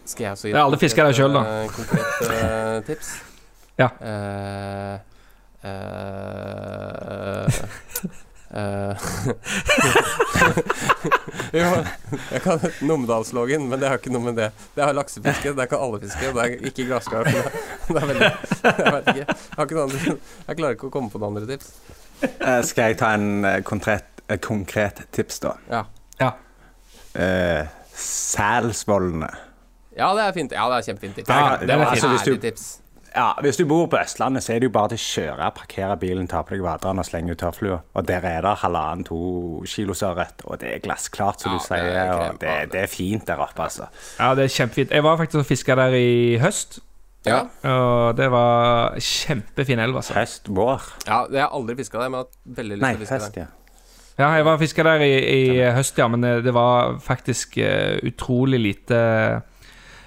Skal jeg også gi Jeg har aldri fisket der selv, da. uh, konkret uh, tips? Ja. Uh, uh, eh, *laughs* jo, jeg kan Numedalslågen, men det har ikke noe med det Det har laksefiske, der kan alle fiske. Det er ikke glassklar. for Det, det er veldig Jeg vet ikke. Jeg, har ikke noe andre, jeg klarer ikke å komme på noen andre tips. Uh, Skal jeg ta en uh, konkret, uh, konkret tips, da? Ja. Ja. Eh, Selsvollene. ja, det er fint. Ja, det er kjempefint tips. Ja, det det er var fint. Altså, hvis du-. Ja, Hvis du bor på Østlandet, så er det jo bare til å kjøre, parkere bilen, ta på deg vaderen og slenge ut tørrflua. Og der er det halvannen-to kilos ørret, og det er glassklart, som Ja, du det sier. er og det, det er fint der oppe, altså. Ja, det er kjempefint. Jeg var faktisk og fiska der i høst, Ja. og det var kjempefin elv, altså. Høst, vår. ja jeg har aldri fiska der, men har hatt veldig lyst til å fiske der. ja. Ja, jeg var og fiska der i, i høst, ja, men eh, det var faktisk uh, utrolig lite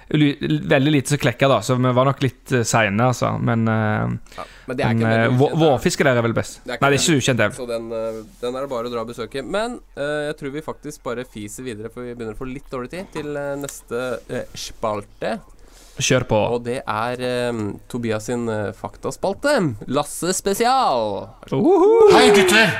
Veldig lite som klekka, da, så vi var nok litt uh, seine, altså. Men, eh, Ja. Men det men eh, vårfiske der er vel best. Det er Nei, det er ikke ukjent elv. Så den, eh, den er det bare å dra og besøke. Men uh, jeg tror vi faktisk bare fiser videre, for vi begynner å få litt dårlig tid, til eh, neste uh, spalte. Kjør på. Og det er um, Tobias sin uh, faktaspalte. Lasse spesial. Uhuhu. Hei, gutter!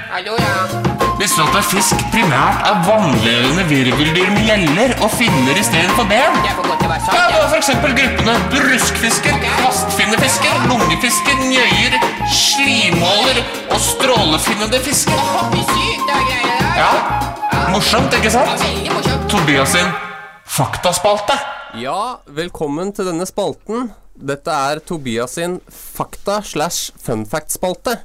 Visste du at fisk primært er vannlevende virveldyr med gjeller og finner istedenfor ben? Ja, det var for eksempel gruppene bruskfisker, kvastfinnefisker, lungefisker, njøyer, slimåler og strålefinnende fisker. Ja, morsomt, ikke sant? Tobias sin faktaspalte. Ja, velkommen til denne spalten. Dette er Tobias sin fakta slash fun fact-spalte.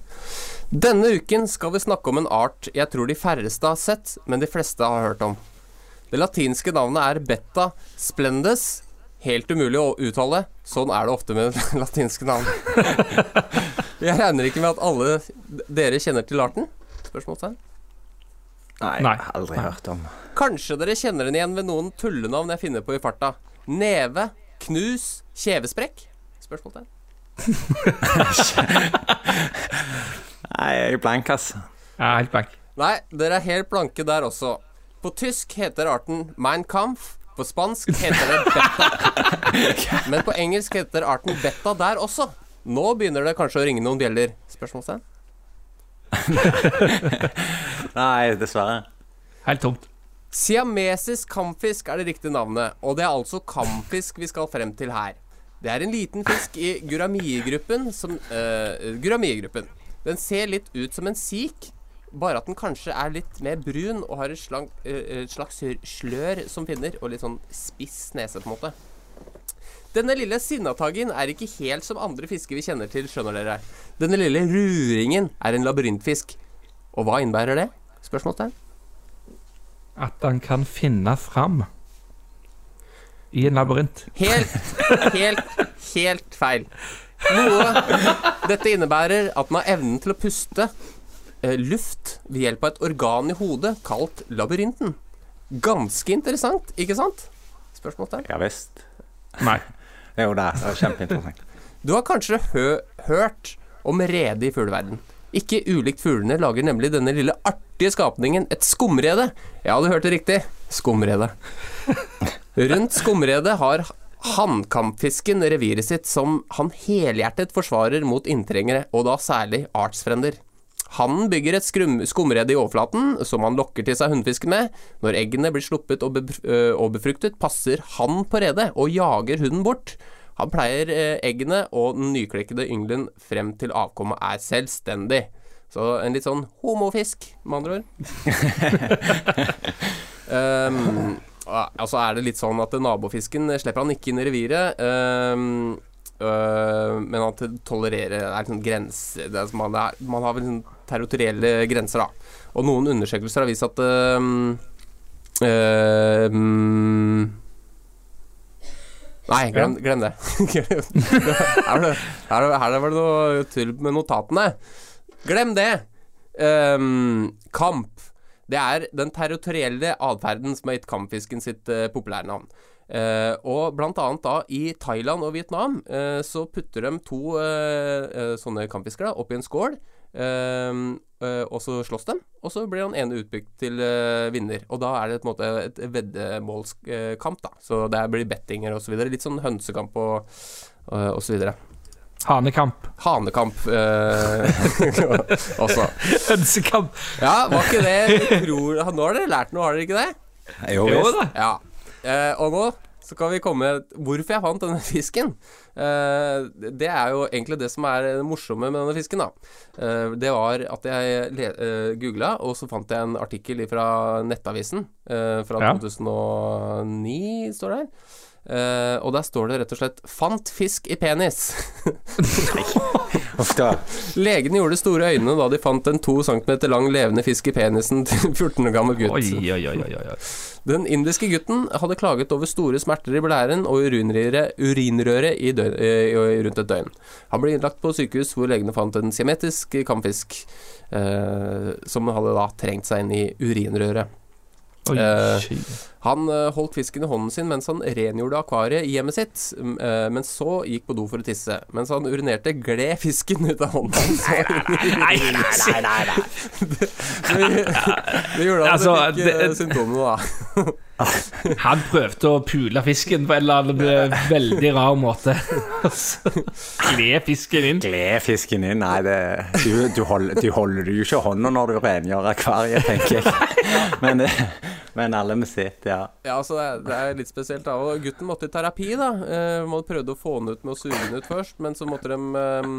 Denne uken skal vi snakke om en art jeg tror de færreste har sett, men de fleste har hørt om. Det latinske navnet er beta splendes. Helt umulig å uttale. Sånn er det ofte med *laughs* latinske navn. *laughs* Jeg regner ikke med at alle dere kjenner til arten? Spørsmålstegn. Nei, Nei. aldri hørt om. Kanskje dere kjenner den igjen ved noen tullenavn jeg finner på i farta. Neve, knus, kjevesprekk? Spørsmålstegn. Nei, jeg er blank, Jeg er helt blank. Nei, dere er helt blanke der også. På tysk heter arten Mein Kampf. På spansk heter det beta. *laughs* Men på engelsk heter arten beta der også. Nå begynner det kanskje å ringe noen bjeller. Spørsmålstegn? *laughs* Nei, dessverre. Helt tomt. Siamesisk kamfisk er det riktige navnet, og det er altså kamfisk vi skal frem til her. Det er en liten fisk i guramiegruppen som uh, Guramiegruppen. Den ser litt ut som en sik, bare at den kanskje er litt mer brun og har et, eh, slags slør som finner, og litt sånn spiss nese, på en måte. Denne lille sinnataggen er ikke helt som andre fisker vi kjenner til, skjønner dere. Denne lille ruringen er en labyrintfisk. Og hva innebærer det? Spørsmålstegn? At han kan finne fram i en labyrint. Helt, helt, helt feil. Noe Dette innebærer at den har evnen til å puste eh, luft ved hjelp av et organ i hodet kalt labyrinten. Ganske interessant, ikke sant? Spørsmålstegn? Ja visst. Nei. Jo, det er, er kjempeinteressant. Du har kanskje hø hørt om rede i fugleverden. Ikke ulikt fuglene lager nemlig denne lille artige skapningen et skumrede. Ja, du hørte riktig. Skumrede. Rundt skumredet har hannkampfisken reviret sitt som han helhjertet forsvarer mot inntrengere, og da særlig artsfrender. Hannen bygger et skumrede i overflaten som han lokker til seg hunnfisken med. Når eggene blir sluppet og, og befruktet, passer han på redet og jager hunden bort. Han pleier eh, eggene og den nyklekkede yngelen frem til avkommet er selvstendig. Så en litt sånn homofisk, med andre ord. *laughs* um, altså er det litt sånn at nabofisken slipper han ikke inn i reviret. Um, øh, men tolererer Det er sånn grense det er, man, er, man har vel sånn territorielle grenser, da. Og noen undersøkelser har vist at um, um, Nei, glem, glem det. *laughs* her, her, her var det noe tull med notatene. Glem det! Um, kamp. Det er den territorielle atferden som har gitt kampfisken sitt uh, populærnavn. Uh, og blant annet da i Thailand og Vietnam uh, så putter de to uh, sånne kampfisker da oppi en skål. Eh, eh, og så slåss de, og så blir han ene utbygd til eh, vinner. Og da er det på en måte et veddemålskamp, da. Så det blir bettinger og så videre. Litt sånn hønsekamp og, uh, og så videre. Hanekamp. Hanekamp eh, *laughs* også. Hønsekamp. Ja, var ikke det tror, Nå har dere lært noe, har dere ikke det? Jo, Jo da. Ja. Eh, og nå så kan vi komme Hvorfor jeg fant denne *laughs* fisken. Eh, det er jo egentlig det som er det morsomme med denne fisken, da. Eh, det var at jeg le- eh, googla, og så fant jeg en artikkel fra Nettavisen fra Ja. 2009, står det her. Eh, og der står det rett og slett 'Fant fisk i penis'. Legene gjorde store øyne da de fant en to centimeter lang levende fisk i penisen til en 14 år gammel gutt. Oi, oi, oi. Den indiske gutten hadde klaget over store smerter i blæren og urinrøret, i døgn, i rundt et døgn. Han ble innlagt på sykehus hvor legene fant en siametisk kamfisk eh, som hadde da trengt seg inn i urinrøret. oi shit. Han eh, holdt fisken i hånden sin mens han rengjorde akvariet i hjemmet sitt, eh, men så gikk på do for å tisse. Mens han urinerte, gled fisken ut av hånden *laughs* hans. Nei, nei, nei, nei. Det, det gjorde at Altså, Det fikk det- symptomene, da. *laughs* Han prøvde å pule fisken på en eller annen eh, veldig rar måte. *laughs* Gled fisken inn. Gled fisken inn. Nei, det, du, du, holder, du holder jo ikke i hånda når du rengjør akvariet, tenker jeg. Men, det- men alle med sitt, ja. Ja, altså det, det er litt spesielt da Og gutten måtte i terapi da eh, Man prøvde å få den ut med å suge den ut først Men så måtte de eh,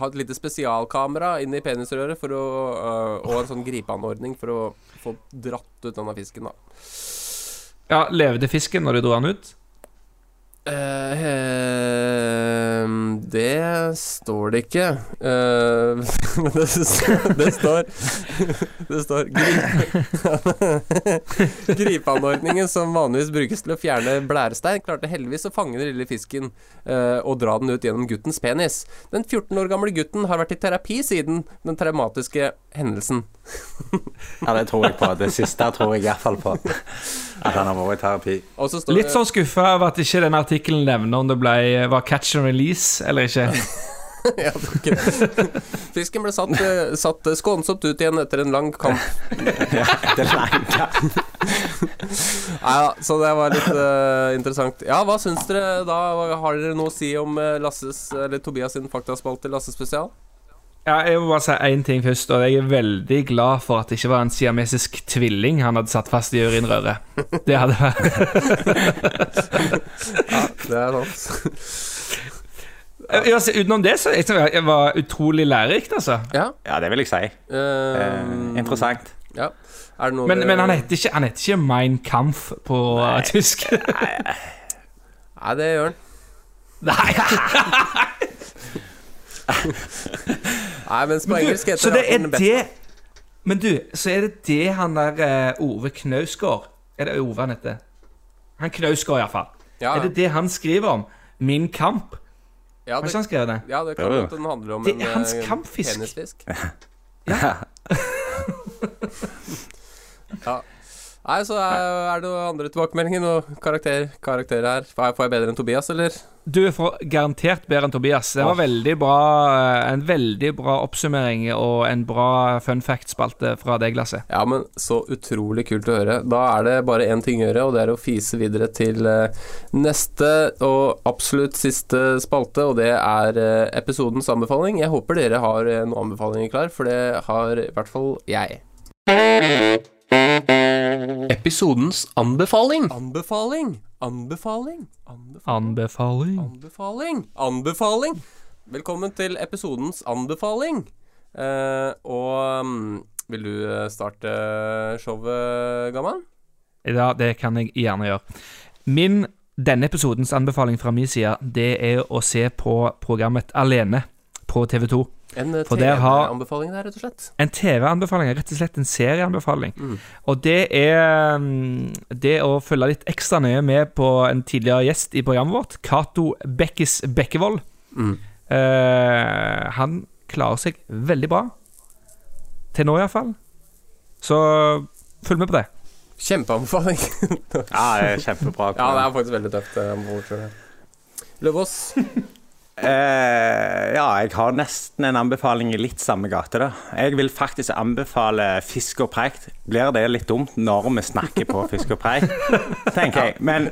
ha et lite spesialkamera inn i penisrøret for å, eh, Og en sånn gripeanordning For å få dratt ut denne fisken da Ja, Levde fisken når du dro den ut? Eh, eh, det står det ikke. Uh, *laughs* men det, står- det står Det står *laughs* Gripeanordningen som vanligvis brukes til å fjerne blærestein, klarte heldigvis å fange den lille fisken eh, og dra den ut gjennom guttens penis. Den 14 år gamle gutten har vært i terapi siden den traumatiske hendelsen. ja. Det tror jeg på. Det siste tror jeg iallfall på. *laughs* At han har vært i terapi. Litt det sånn skuffa over at ikke den artikkelen nevner om det ble, var catch and release eller ikke. *laughs* ja. Fisken ble satt, satt skånsomt ut igjen etter en lang kamp. *laughs* Ja, *laughs* ja. Så det var litt uh, interessant. Ja, hva syns dere da? Har dere noe å si om eh, Lasses, eller Tobias sin faktaspalte Lasse spesial? Ja, jeg må bare si én ting først, og jeg er veldig glad for at det ikke var en siamesisk tvilling han hadde satt fast i urinrøret. Det hadde vært *laughs* Det er sant. Ja, altså, Utenom det så jeg var utrolig lærerikt, altså. Ja. ja, det vil jeg si. Uh, Eh, interessant. Ja. Er det noe Men, men han heter ikke, han heter ikke Mein Kampf på Nei. tysk. Nei, det gjør han. *laughs* Nei, Nei, mens på engelsk heter Så det er det Men du, så er det det han der uh, Ove Knausgård Er det Ove han heter? Han Knausgård, iallfall. Ja, Er det det han skriver om? Min kamp? ja, Har det, ikke han skrevet det? ja, det kan jo. den handler om Det en hans eh, kampfisk. penisfisk. *laughs* Ja. Ja. *laughs* Nei, så er, er det andre tilbakemeldinger? og karakter, karakter her? Får jeg- bedre enn Tobias, eller? Du får garantert bedre enn Tobias. Det var veldig bra eh, en veldig bra oppsummering og en bra fun fact-spalte fra deg, Lasse. Ja, men så utrolig kult å høre. Da er det bare én ting å gjøre, og det er å fise videre til eh, neste og absolutt siste spalte, og det er eh, episodens anbefaling. Jeg håper dere har noen anbefalinger klar, for det har i hvert fall jeg. Episodens anbefaling. Anbefaling. Anbefaling. Anbefaling. Anbefaling. Anbefaling. Velkommen til episodens anbefaling. Eh, og mm, vil du eh, starte showet, Gamman? Ja, det kan jeg gjerne gjøre. Min denne episodens anbefaling fra min side, det er å se på programmet Alene på TV2. En eh, TV-anbefaling der, rett og slett. En TV-anbefaling, rett og slett en serieanbefaling. Mm. Og det er mm, det å følge litt ekstra nøye med på en tidligere gjest i programmet vårt, Cato Bekkis Bekkevold. Mm. Eh, han klarer seg veldig bra. Til nå, iallfall. Så følg med på det. Kjempeanbefaling. *laughs* Ja, det er kjempebra. ja, det er faktisk veldig tøft. eh. Løvaas. Eh, ja, jeg har nesten en anbefaling i litt samme gate. da. Jeg vil faktisk anbefale Fisk og preik. Blir det litt dumt når vi snakker på Fisk og preik, *laughs* tenker jeg. Men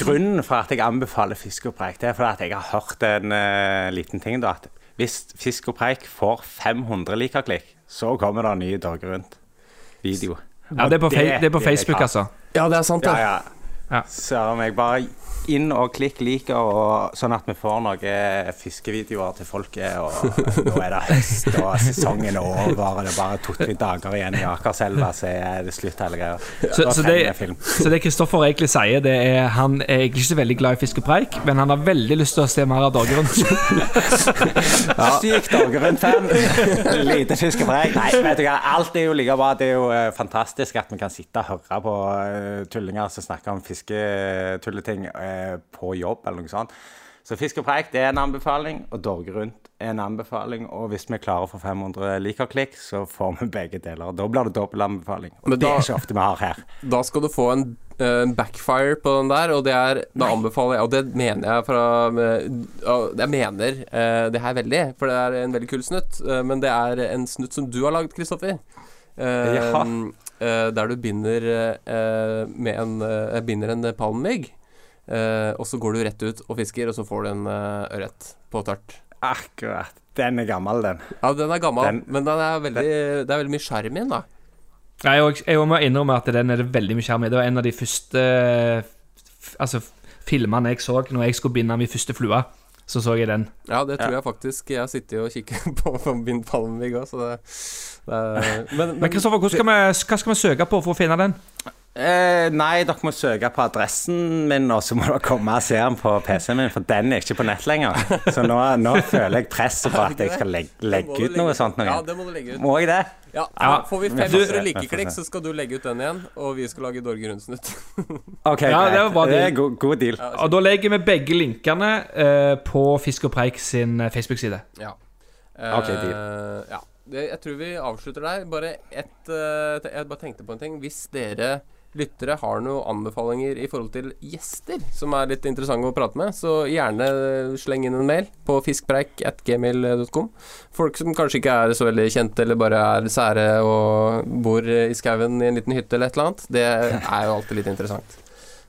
grunnen for at jeg anbefaler Fisk og preik, det er fordi at jeg har hørt en uh, liten ting. da, at Hvis Fisk og preik får 500 likerklikk, så kommer det en ny Dørge Rundt-video. Ja, det er på, det, det er på Facebook, altså. Ja, det er sant, det. ja. Ja. Søren meg. Bare inn og klikk liker, og, sånn at vi får noen fiskevideoer til folket. Og *laughs* nå er det høst, og sesongen er over. og Det er bare to-tre dager igjen i Akerselva, så er det slutt hele greia. Så, så, det, så det Kristoffer egentlig sier, det er han er egentlig ikke så veldig glad i fiskepreik, men han har veldig lyst til å se mer av Dorge rundt. *laughs* Sykt Ågerund-fan. *laughs* Lite fiskepreik. Nei, vet du hva, alt er jo like bra. Det er jo eh, fantastisk at vi kan sitte og høre på eh, tullinger som snakker om fisketulleting eh, på jobb, eller noe sånt. Så fisk og preik det er en anbefaling, og Dorge rundt er en anbefaling. Og hvis vi klarer å få 500 liker-klikk, så får vi begge deler. Da blir det dobbel anbefaling. Og da, det er ikke ofte vi har her. Da skal du få en, eh, en backfire på den der, og det er Da anbefaler jeg, og det mener jeg fra Jeg mener eh, det her veldig, for det er en veldig kul snutt, eh, men det er en snutt som du har lagd, Kristoffer. Eh, Jaha. Eh, der du binder eh, med en eh, binder en palmegg, eh, og så går du rett ut og fisker, og så får du en eh, ørret på tørt. Akkurat. Den er gammel, den. Ja, den er gammel, Den- men den er veldig, det er veldig mye sjarm i den, da. Jeg, jeg må innrømme at den er det veldig mye skjerm i. Det var en av de første f- altså, filmene jeg så når jeg skulle binde min første flue. Så så jeg den. Ja, det tror jeg faktisk. Jeg sitter jo og kikker *laughs* på, på min palmevigg òg, så det, det men, Men, Men Kristoffer, hva skal, vi, hva skal vi søke på for å finne den? Eh, nei, dere må søke på adressen min, og så må dere komme og se den på PC-en min, for den er ikke på nett lenger. Så nå, nå føler jeg presset på at jeg skal legge, legge ut legge noe ut noe sånt. Ja, det må du legge ut. Må jeg det? Ja, Ja. Får vi Vi får 500 likeklikk, så skal du legge ut den igjen, og vi skal lage Dorge Rundsnutt. *laughs* Ok, Ja, det var bra Det deal. god, god deal. Og da legger vi begge linkene uh, på Fisk og Preik sin eh, Facebook-side. Ja. Ok, deal. ja. Det, jeg tror vi avslutter der. Bare ett uh, Jeg bare tenkte på en ting. Hvis dere lyttere har noen anbefalinger i forhold til gjester som er litt interessante å prate med, så gjerne sleng inn en mail på fiskpreik.gmil.com. Folk som kanskje ikke er så veldig kjente, eller bare er sære og bor i skauen i en liten hytte eller et eller annet. Det er jo alltid litt interessant.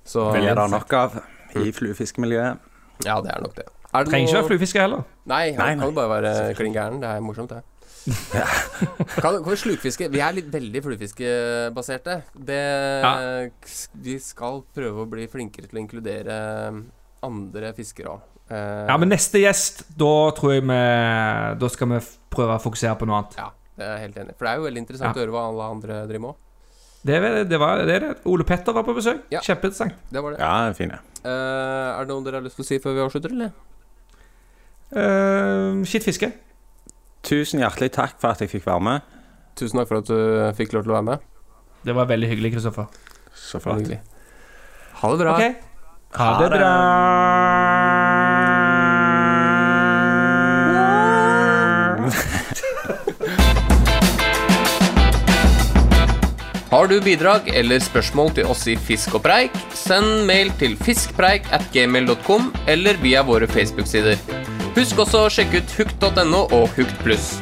Så Det er det nok av i fluefiskemiljøet. Ja, det er nok det. Er det Trenger ikke være fluefiske heller. Nei, han Nei, kan nei. jo bare være klin gæren. Det er morsomt, det. *laughs* kan, kan vi slukfiske Vi er litt veldig fluefiskebaserte. Ja. Vi skal prøve å bli flinkere til å inkludere andre fiskere òg. Ja, men neste gjest, da tror jeg vi Da skal vi prøve å fokusere på noe annet. ja, det er helt enig. For det er jo veldig interessant Ja. å høre hva alle andre driver med òg. Det, er- det, var, det er det. Ole Petter var på besøk. Ja. Kjempeinteressant. Det var det. Ja, det er fine. Eh, er det noe dere har lyst til å si før vi avslutter, eller? Uh, Skitt fiske. Tusen hjertelig takk for at jeg fikk være med. Tusen takk for at du fikk lov til å være med. Det var veldig hyggelig, Kristoffer. Så flott. Ha det bra. Okay. Ha Ha det det. bra. Har du bidrag eller spørsmål til oss i Fisk og preik, send mail til fiskpreik at gmail.com eller via våre Facebook-sider. Husk også å sjekke ut hukt.no og Hukt pluss.